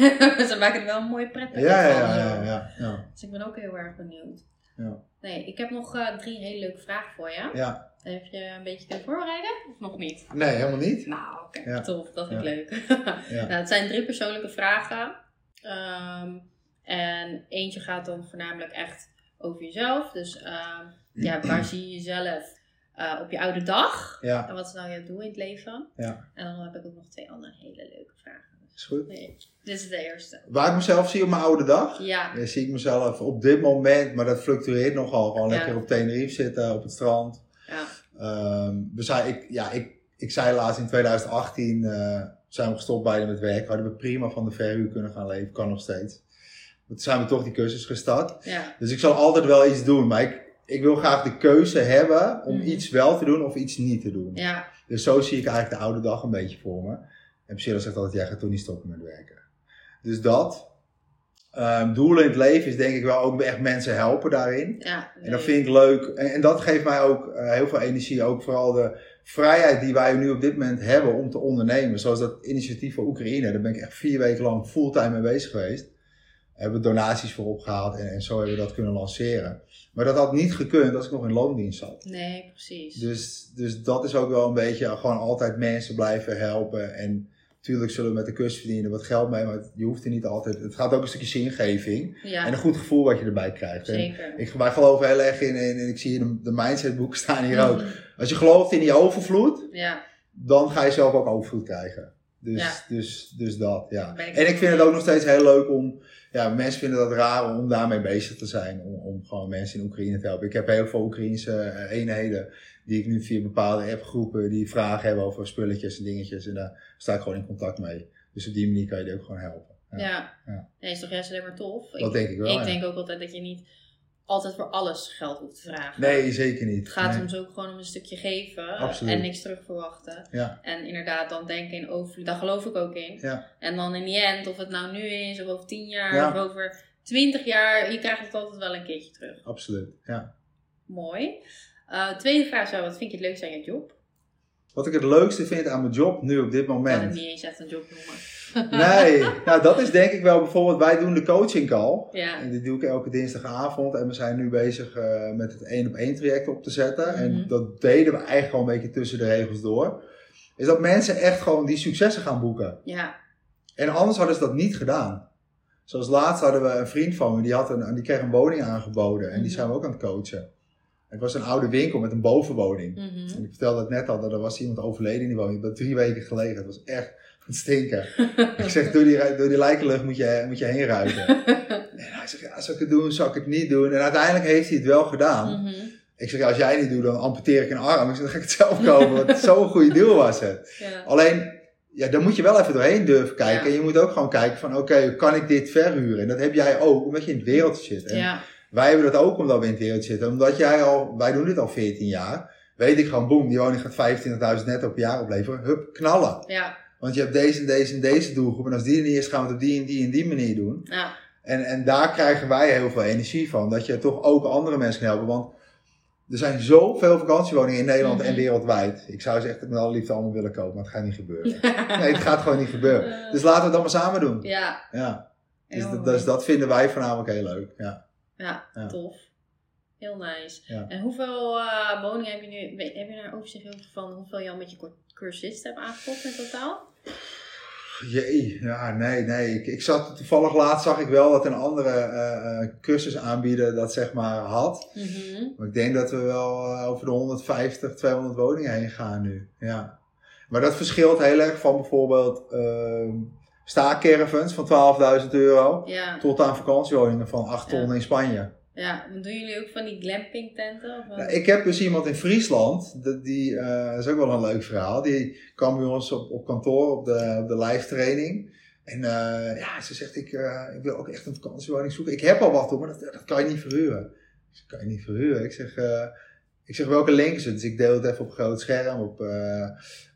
Speaker 2: ze maken er wel een mooie pret
Speaker 3: Ja, ja, ja. ja, ja.
Speaker 2: Dus ik ben ook heel erg benieuwd.
Speaker 3: Ja.
Speaker 2: Nee, ik heb nog eh, drie hele leuke vragen voor je.
Speaker 3: Ja.
Speaker 2: Heb je een beetje kunnen voorbereiden? Of nog niet?
Speaker 3: Nee, helemaal niet.
Speaker 2: Nou, oké,
Speaker 3: Ja.
Speaker 2: tof. Dat vind ik
Speaker 3: Ja.
Speaker 2: leuk.
Speaker 3: Ja.
Speaker 2: nou, het zijn drie persoonlijke vragen. Ehm, en eentje gaat dan voornamelijk echt over jezelf. Dus ehm, ja, waar zie je jezelf eh, op je oude dag?
Speaker 3: Ja,
Speaker 2: En wat is nou je doel in het leven?
Speaker 3: Ja.
Speaker 2: En dan heb ik ook nog twee andere hele leuke vragen.
Speaker 3: Is goed.
Speaker 2: Nee, dit is de eerste.
Speaker 3: Waar ik mezelf zie op mijn oude dag?
Speaker 2: Ja,
Speaker 3: Ja, zie ik mezelf op dit moment, maar dat fluctueert nogal. Gewoon
Speaker 2: Ja.
Speaker 3: lekker op Tenerife zitten, op het strand.
Speaker 2: ja,
Speaker 3: Ehm, we zijn, ik, ja, ik, ik zei laatst in 2018 eh, zijn we gestopt beide met werk. Hadden we prima van de verhuur kunnen gaan leven, kan nog steeds. Maar Toen zijn we toch die cursus gestart.
Speaker 2: ja,
Speaker 3: Dus ik zal altijd wel iets doen, maar ik, ik wil graag de keuze hebben om
Speaker 2: Mhm.
Speaker 3: iets wel te doen of iets niet te doen.
Speaker 2: ja,
Speaker 3: Dus zo zie ik eigenlijk de oude dag een beetje voor me. En Priscilla zegt altijd, jij gaat toch niet stoppen met werken. Dus dat. Ehm doelen in het leven is denk ik wel ook echt mensen helpen daarin.
Speaker 2: ja.
Speaker 3: En dat vind ik leuk. En, en dat geeft mij ook eh, heel veel energie. Ook vooral de vrijheid die wij nu op dit moment hebben om te ondernemen. Zoals dat initiatief voor Oekraïne. Daar ben ik echt vier weken lang fulltime mee bezig geweest. Daar hebben we donaties voor opgehaald en, en zo hebben we dat kunnen lanceren. Maar dat had niet gekund als ik nog in loondienst zat.
Speaker 2: Nee, precies.
Speaker 3: Dus, dus dat is ook wel een beetje gewoon altijd mensen blijven helpen. En natuurlijk zullen we met de cursus verdienen wat geld mee, maar je hoeft er niet altijd. Het gaat ook een stukje zingeving
Speaker 2: ja,
Speaker 3: en een goed gevoel wat je erbij krijgt. En
Speaker 2: zeker.
Speaker 3: ik, wij geloven heel erg in, in, en ik zie hier de, de mindsetboeken staan hier ook.
Speaker 2: Mhm.
Speaker 3: Als je gelooft in die overvloed,
Speaker 2: Ja,
Speaker 3: dan ga je zelf ook overvloed krijgen. Dus,
Speaker 2: Ja.
Speaker 3: dus, dus dat, ja.
Speaker 2: Ik
Speaker 3: En ik vind het ook nog steeds heel leuk om, ja, mensen vinden dat raar om daarmee bezig te zijn. Om, om gewoon mensen in Oekraïne te helpen. Ik heb heel veel Oekraïnse eh, eenheden die ik nu via bepaalde appgroepen die vragen hebben over spulletjes en dingetjes. En daar sta ik gewoon in contact mee. Dus op die manier kan je die ook gewoon helpen. Ja.
Speaker 2: ja.
Speaker 3: Ja.
Speaker 2: Nee, is toch juist alleen maar tof?
Speaker 3: Dat denk ik wel.
Speaker 2: Ik
Speaker 3: ja.
Speaker 2: denk ook altijd dat je niet altijd voor alles geld hoeft te vragen.
Speaker 3: Nee, zeker niet.
Speaker 2: Het gaat
Speaker 3: nee.
Speaker 2: soms ook gewoon om een stukje geven
Speaker 3: Absoluut.
Speaker 2: en niks terug verwachten.
Speaker 3: Ja.
Speaker 2: En inderdaad dan denken in overvloed, daar geloof ik ook in.
Speaker 3: Ja.
Speaker 2: En dan in die end, of het nou nu is, of over tien jaar,
Speaker 3: Ja.
Speaker 2: of over twintig jaar, je krijgt het altijd wel een keertje terug.
Speaker 3: Absoluut, ja.
Speaker 2: Mooi. Eh, tweede vraag zou, wat vind je het leukste aan je job?
Speaker 3: Wat ik het leukste vind aan mijn job nu op dit
Speaker 2: Ik kan het
Speaker 3: moment.
Speaker 2: niet eens echt een job noemen.
Speaker 3: Nee, nou dat is denk ik wel bijvoorbeeld, wij doen de coaching call.
Speaker 2: Ja.
Speaker 3: En die doe ik elke dinsdagavond. En we zijn nu bezig eh, met het één op één traject op te zetten.
Speaker 2: Mhm.
Speaker 3: En dat deden we eigenlijk al een beetje tussen de regels door. Is dat mensen echt gewoon die successen gaan boeken.
Speaker 2: Ja.
Speaker 3: En anders hadden ze dat niet gedaan. Zoals laatst hadden we een vriend van me, die, had een, die kreeg een woning aangeboden. En die
Speaker 2: Mhm.
Speaker 3: zijn we ook aan het coachen. Het was een oude winkel met een bovenwoning.
Speaker 2: Mhm.
Speaker 3: En ik vertelde het net al, dat er was iemand overleden in die woning. Dat drie weken gelegen. Het was echt het stinken. ik zeg, door die, door die lijkenlucht moet je, moet je heen ruiken. En hij zegt, ja, zal ik het doen, zal ik het niet doen? En uiteindelijk heeft hij het wel gedaan.
Speaker 2: Mhm.
Speaker 3: Ik zeg, ja, als jij het niet doet, dan amputeer ik een arm. Ik zeg, dan ga ik het zelf kopen. Want zo'n goede deal was het.
Speaker 2: Ja.
Speaker 3: Alleen, ja, daar moet je wel even doorheen durven kijken.
Speaker 2: Ja.
Speaker 3: En je moet ook gewoon kijken van, oké, kan ik dit verhuren? En dat heb jij ook, omdat je in het wereldje zit. En
Speaker 2: Ja.
Speaker 3: Wij hebben dat ook omdat we in het wereldje zitten. Omdat jij al, wij doen dit al 14 jaar. Weet ik gewoon, boem, die woning gaat 25.000 netto per jaar opleveren. Hup, knallen.
Speaker 2: Ja.
Speaker 3: Want je hebt deze en deze en deze doelgroep. En als die er niet is, gaan we het op die en die en die manier doen.
Speaker 2: Ja.
Speaker 3: En, en daar krijgen wij heel veel energie van. Dat je toch ook andere mensen kan helpen. Want er zijn zoveel vakantiewoningen in Nederland en
Speaker 2: Mhm.
Speaker 3: wereldwijd. Ik zou ze echt met alle liefde allemaal willen kopen, maar het gaat niet gebeuren. Nee, het gaat gewoon niet gebeuren. Dus laten we het allemaal samen doen.
Speaker 2: Ja.
Speaker 3: Ja, dus, dat, dus dat vinden wij voornamelijk heel leuk. Ja.
Speaker 2: Ja,
Speaker 3: Ja.
Speaker 2: tof. Heel nice.
Speaker 3: Ja.
Speaker 2: En hoeveel eh, woningen heb je nu? Heb je daar overzicht over van hoeveel je al met je cur- cursisten hebt aangekocht in totaal?
Speaker 3: Jee, ja, nee, nee. Ik, ik zat toevallig laatst zag ik wel dat een andere eh, eh, cursus aanbieder dat zeg maar had.
Speaker 2: Mhm.
Speaker 3: Maar ik denk dat we wel over de 150, 200 woningen heen gaan nu. Ja. Maar dat verschilt heel erg van bijvoorbeeld ehm staakcaravans van 12.000 euro
Speaker 2: Ja.
Speaker 3: tot aan vakantiewoningen van 8 ton
Speaker 2: Ja.
Speaker 3: in Spanje.
Speaker 2: ja. Dan doen jullie ook van die glamping tenten? Of?
Speaker 3: Nou, ik heb dus iemand in Friesland, dat, die, eh, dat is ook wel een leuk verhaal. Die kwam bij ons op, op kantoor op de, op de live training. En eh, ja, ze zegt, ik, eh, ik wil ook echt een vakantiewoning zoeken. Ik heb al wat hoor, maar dat, dat kan je niet verhuren. Ik zeg, kan je niet verhuren? Ik zeg, eh, ik zeg welke link is het? Dus ik deel het even op groot scherm. Op, eh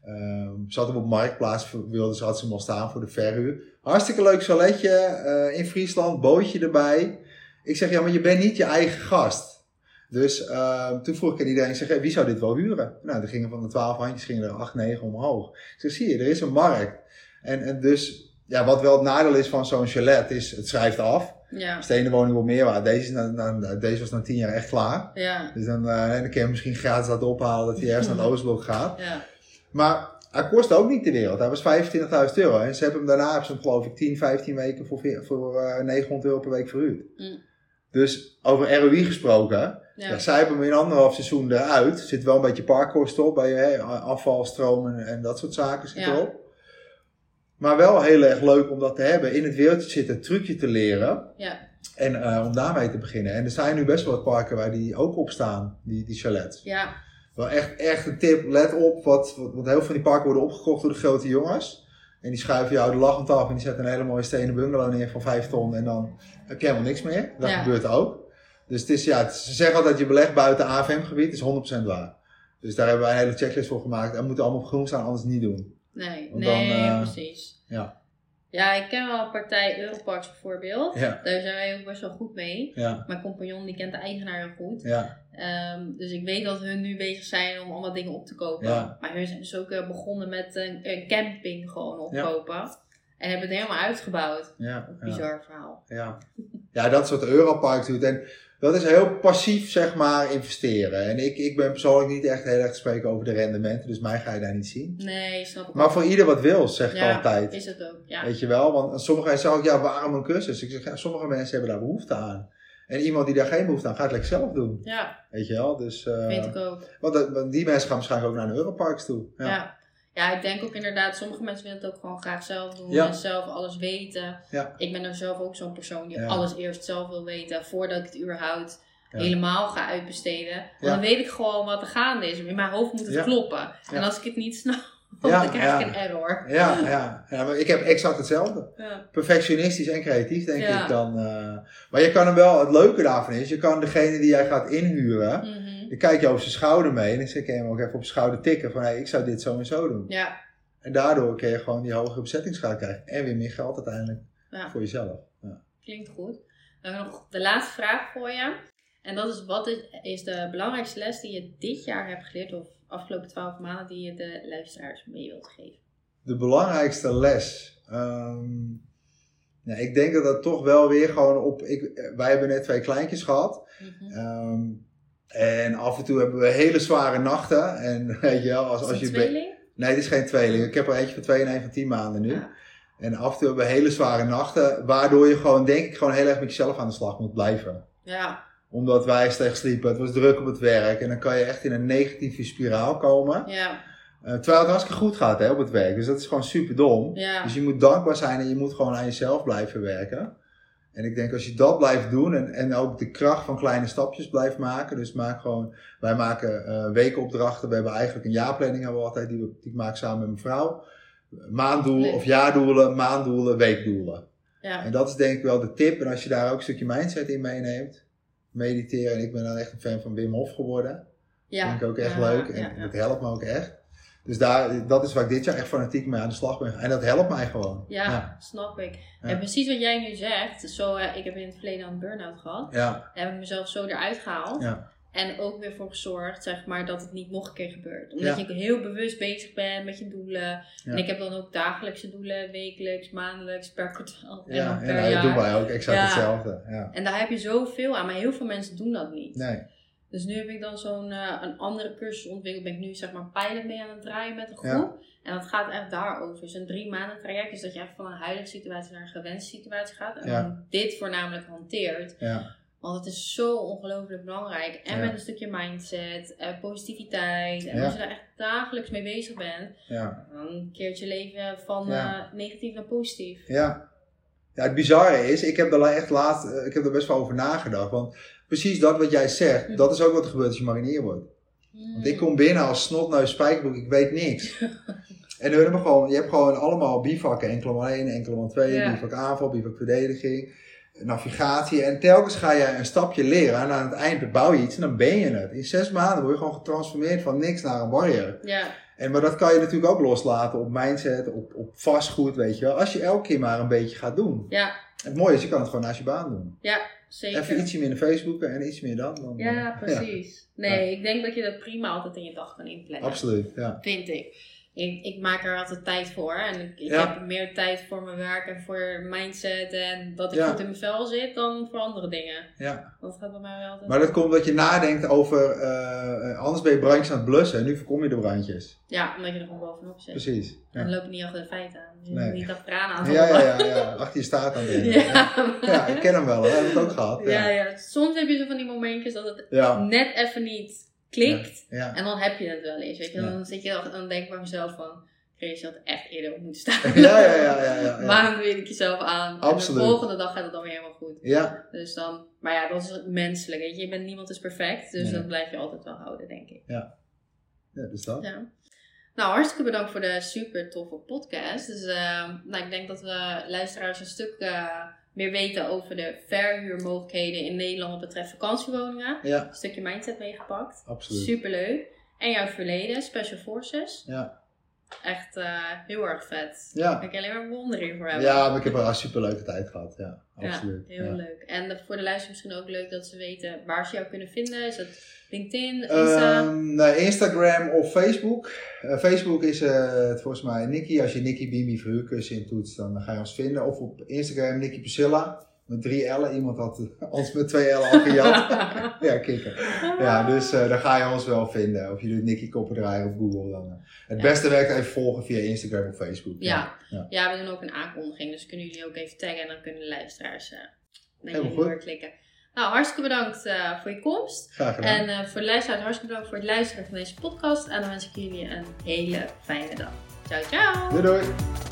Speaker 3: ehm, ze had hem op Marktplaats, wilde ze had ze hem al staan voor de verhuur. Hartstikke leuk saletje eh, in Friesland, bootje erbij. Ik zeg, ja, maar je bent niet je eigen gast. Dus ehm, toen vroeg ik aan iedereen, zeg, wie zou dit wel huren? Nou, er gingen van de 12 handjes gingen er 8, 9 omhoog. Ik zeg, zie je, er is een markt. En, en dus, ja, wat wel het nadeel is van zo'n chalet, is het schrijft af.
Speaker 2: Ja.
Speaker 3: Woning wordt meer waard. Deze, is na, na- deze was na 10 jaar echt klaar.
Speaker 2: Ja.
Speaker 3: Dus dan, eh, dan kun je hem misschien gratis laten ophalen dat hij ergens naar het Oostblok gaat.
Speaker 2: Ja.
Speaker 3: Maar hij kostte ook niet de wereld. Hij was 25.000 euro. En ze hebben hem daarna, hebben ze hem geloof ik 10, 15 weken voor, voor eh, 900 euro per week verhuurd.
Speaker 2: Mm.
Speaker 3: Dus over ROI gesproken, ja.
Speaker 2: Ja.
Speaker 3: zij hebben hem in anderhalf seizoen eruit. Er zit wel een beetje parkkosten op, bij hè, afval, stromen en dat soort zaken zit
Speaker 2: Ja.
Speaker 3: erop. Maar wel heel erg leuk om dat te hebben. In het wereldje zitten, trucje te leren.
Speaker 2: Ja.
Speaker 3: En eh, om daarmee te beginnen. En er zijn nu best wel wat parken waar die ook op staan, die, die chalets.
Speaker 2: Ja.
Speaker 3: Wel echt, echt een tip, let op, wat, wat, want heel veel van die parken worden opgekocht door de grote jongens. En die schuiven jou de lachend af en die zetten een hele mooie stenen bungalow neer van 5 ton en dan heb je helemaal niks meer. Dat
Speaker 2: Ja.
Speaker 3: gebeurt ook. Dus het is, ja, het- ze zeggen altijd je belegt buiten AFM-gebied, is 100% waar. Dus daar hebben wij een hele checklist voor gemaakt. En moeten allemaal op groen staan, anders niet doen.
Speaker 2: Nee.
Speaker 3: Want
Speaker 2: Nee,
Speaker 3: dan, eh,
Speaker 2: precies.
Speaker 3: ja.
Speaker 2: Ja, ik ken wel een partij Europarks bijvoorbeeld.
Speaker 3: Ja.
Speaker 2: Daar zijn wij ook best wel goed mee.
Speaker 3: Ja,
Speaker 2: Mijn compagnon die kent de eigenaar heel goed.
Speaker 3: ja,
Speaker 2: Ehm, dus ik weet dat hun nu bezig zijn om allemaal dingen op te kopen.
Speaker 3: Ja.
Speaker 2: Maar hun zijn dus ook eh, begonnen met een, een camping gewoon opkopen. En hebben het helemaal uitgebouwd.
Speaker 3: ja.
Speaker 2: Bizar verhaal.
Speaker 3: Ja. ja, dat is wat Europarks doet. En dat is heel passief, zeg maar, investeren. En ik, ik ben persoonlijk niet echt heel erg te spreken over de rendementen, dus mij ga je daar niet zien.
Speaker 2: Nee, snap ik
Speaker 3: Maar voor ieder wat wil, zeg ik
Speaker 2: Ja,
Speaker 3: altijd.
Speaker 2: Is het ook, ja.
Speaker 3: Weet je wel? Want sommige mensen zeggen ook, ja, waarom een cursus? Ik zeg, ja, sommige mensen hebben daar behoefte aan. En iemand die daar geen behoefte aan, gaat het lekker zelf doen.
Speaker 2: Ja,
Speaker 3: Weet je wel? Dus, eh,
Speaker 2: vind ik ook.
Speaker 3: want die mensen gaan waarschijnlijk ook naar de Europarks toe.
Speaker 2: Ja.
Speaker 3: Ja.
Speaker 2: Ja. ik denk ook inderdaad, sommige mensen willen het ook gewoon graag zelf doen.
Speaker 3: Ja.
Speaker 2: En zelf alles weten.
Speaker 3: Ja.
Speaker 2: Ik ben er zelf ook zo'n persoon die
Speaker 3: Ja.
Speaker 2: alles eerst zelf wil weten. Voordat ik het überhaupt helemaal ga uitbesteden. Want dan weet ik gewoon wat er gaande is. In mijn hoofd moet het kloppen. En als ik het niet snap, dan krijg ik een error.
Speaker 3: Ja, ja. ja maar ik heb exact hetzelfde. Perfectionistisch en creatief, denk ik dan. eh. maar je kan hem wel, het leuke daarvan is, je kan degene die jij gaat inhuren,
Speaker 2: Mhm.
Speaker 3: Dan kijk je over zijn schouder mee en dan kan je hem ook even op zijn schouder tikken van, hey, ik zou dit zo en zo doen.
Speaker 2: ja.
Speaker 3: En daardoor kun je gewoon die hogere bezettingsgraad krijgen en weer meer geld uiteindelijk
Speaker 2: Ja.
Speaker 3: voor jezelf. Ja.
Speaker 2: Klinkt goed. Dan heb ik nog de laatste vraag voor je. En dat is, wat is, de belangrijkste les die je dit jaar hebt geleerd, of afgelopen twaalf maanden, die je de luisteraars mee wilt geven?
Speaker 3: De belangrijkste les. Ehm, ja, ik denk dat dat toch wel weer gewoon op. Ik, wij hebben net twee kleintjes gehad.
Speaker 2: Mhm.
Speaker 3: Ehm, en af en toe hebben we hele zware nachten. En weet je wel, als, als je.
Speaker 2: tweeling?
Speaker 3: Nee, het is geen tweeling. Ik heb er eentje van twee en een van tien maanden nu.
Speaker 2: Ja.
Speaker 3: En af en toe hebben we hele zware nachten. Waardoor je gewoon, denk ik, gewoon heel erg met jezelf aan de slag moet blijven.
Speaker 2: Ja.
Speaker 3: Omdat wij slecht sliepen. Het was druk op het werk. En dan kan je echt in een negatieve spiraal komen.
Speaker 2: Ja.
Speaker 3: Eh, terwijl het hartstikke goed gaat hè, op het werk. Dus dat is gewoon super dom.
Speaker 2: Ja.
Speaker 3: Dus je moet dankbaar zijn en je moet gewoon aan jezelf blijven werken. En ik denk als je dat blijft doen en, en ook de kracht van kleine stapjes blijft maken. Dus maak gewoon, wij maken eh, weekopdrachten. We hebben eigenlijk een jaarplanning hebben we altijd, die, we, die ik maak samen met mijn vrouw. Maanddoelen of jaardoelen, maanddoelen, weekdoelen.
Speaker 2: Ja.
Speaker 3: En dat is denk ik wel de tip. En als je daar ook een stukje mindset in meeneemt, mediteren. En ik ben dan echt een fan van Wim Hof geworden.
Speaker 2: Ja.
Speaker 3: Vind ik ook echt
Speaker 2: Ja,
Speaker 3: leuk. En
Speaker 2: ja.
Speaker 3: dat helpt me ook echt. Dus daar, dat is waar ik dit jaar echt fanatiek mee aan de slag ben. En dat helpt mij gewoon.
Speaker 2: Ja,
Speaker 3: Ja.
Speaker 2: snap ik.
Speaker 3: Ja.
Speaker 2: En precies wat jij nu zegt, zo, eh, ik heb in het verleden een burn-out gehad.
Speaker 3: Ja,
Speaker 2: Daar heb ik mezelf zo eruit gehaald.
Speaker 3: ja,
Speaker 2: En ook weer voor gezorgd, zeg maar, dat het niet nog een keer gebeurt. Omdat
Speaker 3: Ja.
Speaker 2: je heel bewust bezig bent met je doelen.
Speaker 3: Ja.
Speaker 2: En ik heb dan ook dagelijkse doelen, wekelijks, maandelijks, per kwartaal en
Speaker 3: ja.
Speaker 2: dan
Speaker 3: En
Speaker 2: per
Speaker 3: nou, dat
Speaker 2: jaar.
Speaker 3: doen wij ook exact
Speaker 2: Ja.
Speaker 3: hetzelfde. Ja.
Speaker 2: En daar heb je zoveel aan, maar heel veel mensen doen dat niet.
Speaker 3: Nee,
Speaker 2: Dus nu heb ik dan zo'n eh, een andere cursus ontwikkeld. Ben ik nu zeg maar pilot mee aan het draaien met een groep.
Speaker 3: Ja.
Speaker 2: En dat gaat echt daarover. Dus een drie maanden traject. Dus dat je echt van een huidige situatie naar een gewenste situatie gaat. En
Speaker 3: Ja.
Speaker 2: dan dit voornamelijk hanteert.
Speaker 3: ja,
Speaker 2: Want het is zo ongelooflijk belangrijk. En met een stukje mindset, eh, positiviteit. En als je daar echt dagelijks mee bezig bent.
Speaker 3: ja,
Speaker 2: Dan keert je leven van eh, negatief naar positief.
Speaker 3: ja. Ja, het bizarre is, ik heb er echt laat, eh, ik heb er best wel over nagedacht. Want precies dat wat jij zegt,
Speaker 2: Hm.
Speaker 3: dat is ook wat er gebeurt als je marinier wordt. Want ik kom binnen als snotneus spijkerbroek, ik weet niks. En we hebben gewoon, je hebt gewoon allemaal bivakken, enkele 1, enkele 2,
Speaker 2: Ja.
Speaker 3: bivak aanval, bivak verdediging, navigatie. En telkens ga je een stapje leren en aan het eind bouw je iets en dan ben je het. In zes maanden word je gewoon getransformeerd van niks naar een warrior.
Speaker 2: Ja,
Speaker 3: En, maar dat kan je natuurlijk ook loslaten op mindset, op, op vastgoed, weet je wel. Als je elke keer maar een beetje gaat doen.
Speaker 2: ja,
Speaker 3: Het mooie is, je kan het gewoon naast je baan doen.
Speaker 2: ja, zeker.
Speaker 3: Even ietsje minder Facebooken en iets meer dat. Dan,
Speaker 2: Ja,
Speaker 3: eh,
Speaker 2: precies. Nee, ik denk dat je dat prima altijd in je dag kan inplannen.
Speaker 3: absoluut, ja.
Speaker 2: Vind ik. Ik. Ik maak er altijd tijd voor. En ik, ik
Speaker 3: Ja.
Speaker 2: heb meer tijd voor mijn werk en voor mindset. En dat ik
Speaker 3: Ja.
Speaker 2: goed in mijn vel zit dan voor andere dingen.
Speaker 3: ja.
Speaker 2: Dat gaat bij mij wel altijd.
Speaker 3: Maar dat komt dat je nadenkt over, eh, eh, anders ben je brandjes aan het blussen en nu voorkom je de brandjes.
Speaker 2: Ja, omdat je er gewoon bovenop zit.
Speaker 3: Precies.
Speaker 2: Dan loop je niet achter de feiten aan. Je
Speaker 3: Nee.
Speaker 2: niet achteraan aan
Speaker 3: ja, ja, ja, ja. achter je staat aan het
Speaker 2: Ja,
Speaker 3: ik ken hem wel, we hebben het ook gehad.
Speaker 2: ja,
Speaker 3: Ja.
Speaker 2: Soms heb je zo van die momentjes dat het net even niet klikt.
Speaker 3: ja.
Speaker 2: En dan heb je het wel eens. Weet je?
Speaker 3: Ja.
Speaker 2: Dan zit je dan, dan denk ik bij mezelf van... Chris, je had echt eerder op moeten staan.
Speaker 3: Ja, ja, ja, ja, ja, ja.
Speaker 2: Waarom doe je het jezelf aan?
Speaker 3: Absoluut.
Speaker 2: En de volgende dag gaat het dan weer helemaal goed.
Speaker 3: Ja,
Speaker 2: Dus dan, maar ja, dat is menselijk. Weet je, je bent, niemand is perfect. Dus
Speaker 3: Nee.
Speaker 2: dat blijf je altijd wel houden, denk ik.
Speaker 3: ja, dus dat.
Speaker 2: Ja. Nou, hartstikke bedankt voor de super toffe podcast. Dus eh, nou, ik denk dat we luisteraars een stuk eh, meer weten over de verhuurmogelijkheden in Nederland wat betreft vakantiewoningen.
Speaker 3: Ja,
Speaker 2: Een stukje mindset meegepakt.
Speaker 3: absoluut.
Speaker 2: Super leuk. En jouw verleden, Special Forces.
Speaker 3: Ja,
Speaker 2: Echt eh, heel erg vet.
Speaker 3: ja.
Speaker 2: Daar kan ik alleen maar bewondering voor hebben.
Speaker 3: Ja, maar ik heb er een super leuke tijd gehad. Ja,
Speaker 2: Ja,
Speaker 3: absoluut.
Speaker 2: heel
Speaker 3: ja.
Speaker 2: leuk. En voor de luisteraars misschien ook leuk dat ze weten waar ze jou kunnen vinden. Is dat LinkedIn, Insta?
Speaker 3: Ehm, nee, Instagram of Facebook. Eh, Facebook is het volgens mij Nicky. Als je Nicky Bimi verhuurkussen in toetst, dan ga je ons vinden. Of op Instagram Nicky Priscilla. Met drie L'en. Iemand had ons met twee L'en al gejat. ja, kikken. Ja, dus eh daar ga je ons wel vinden. Of je doet Nicky Koppendraaier op Google. Dan, eh. Het
Speaker 2: Ja.
Speaker 3: beste werkt even volgen via Instagram of Facebook.
Speaker 2: Ja.
Speaker 3: Ja.
Speaker 2: Ja. we doen ook een aankondiging. Dus kunnen jullie ook even taggen en dan kunnen de luisteraars uh, naar jullie doorklikken. Nou, hartstikke bedankt voor je komst.
Speaker 3: Graag gedaan.
Speaker 2: En voor de luisteraars hartstikke bedankt voor het luisteren van deze podcast. En dan wens ik jullie een hele fijne dag. Ciao, ciao!
Speaker 3: Doei doei.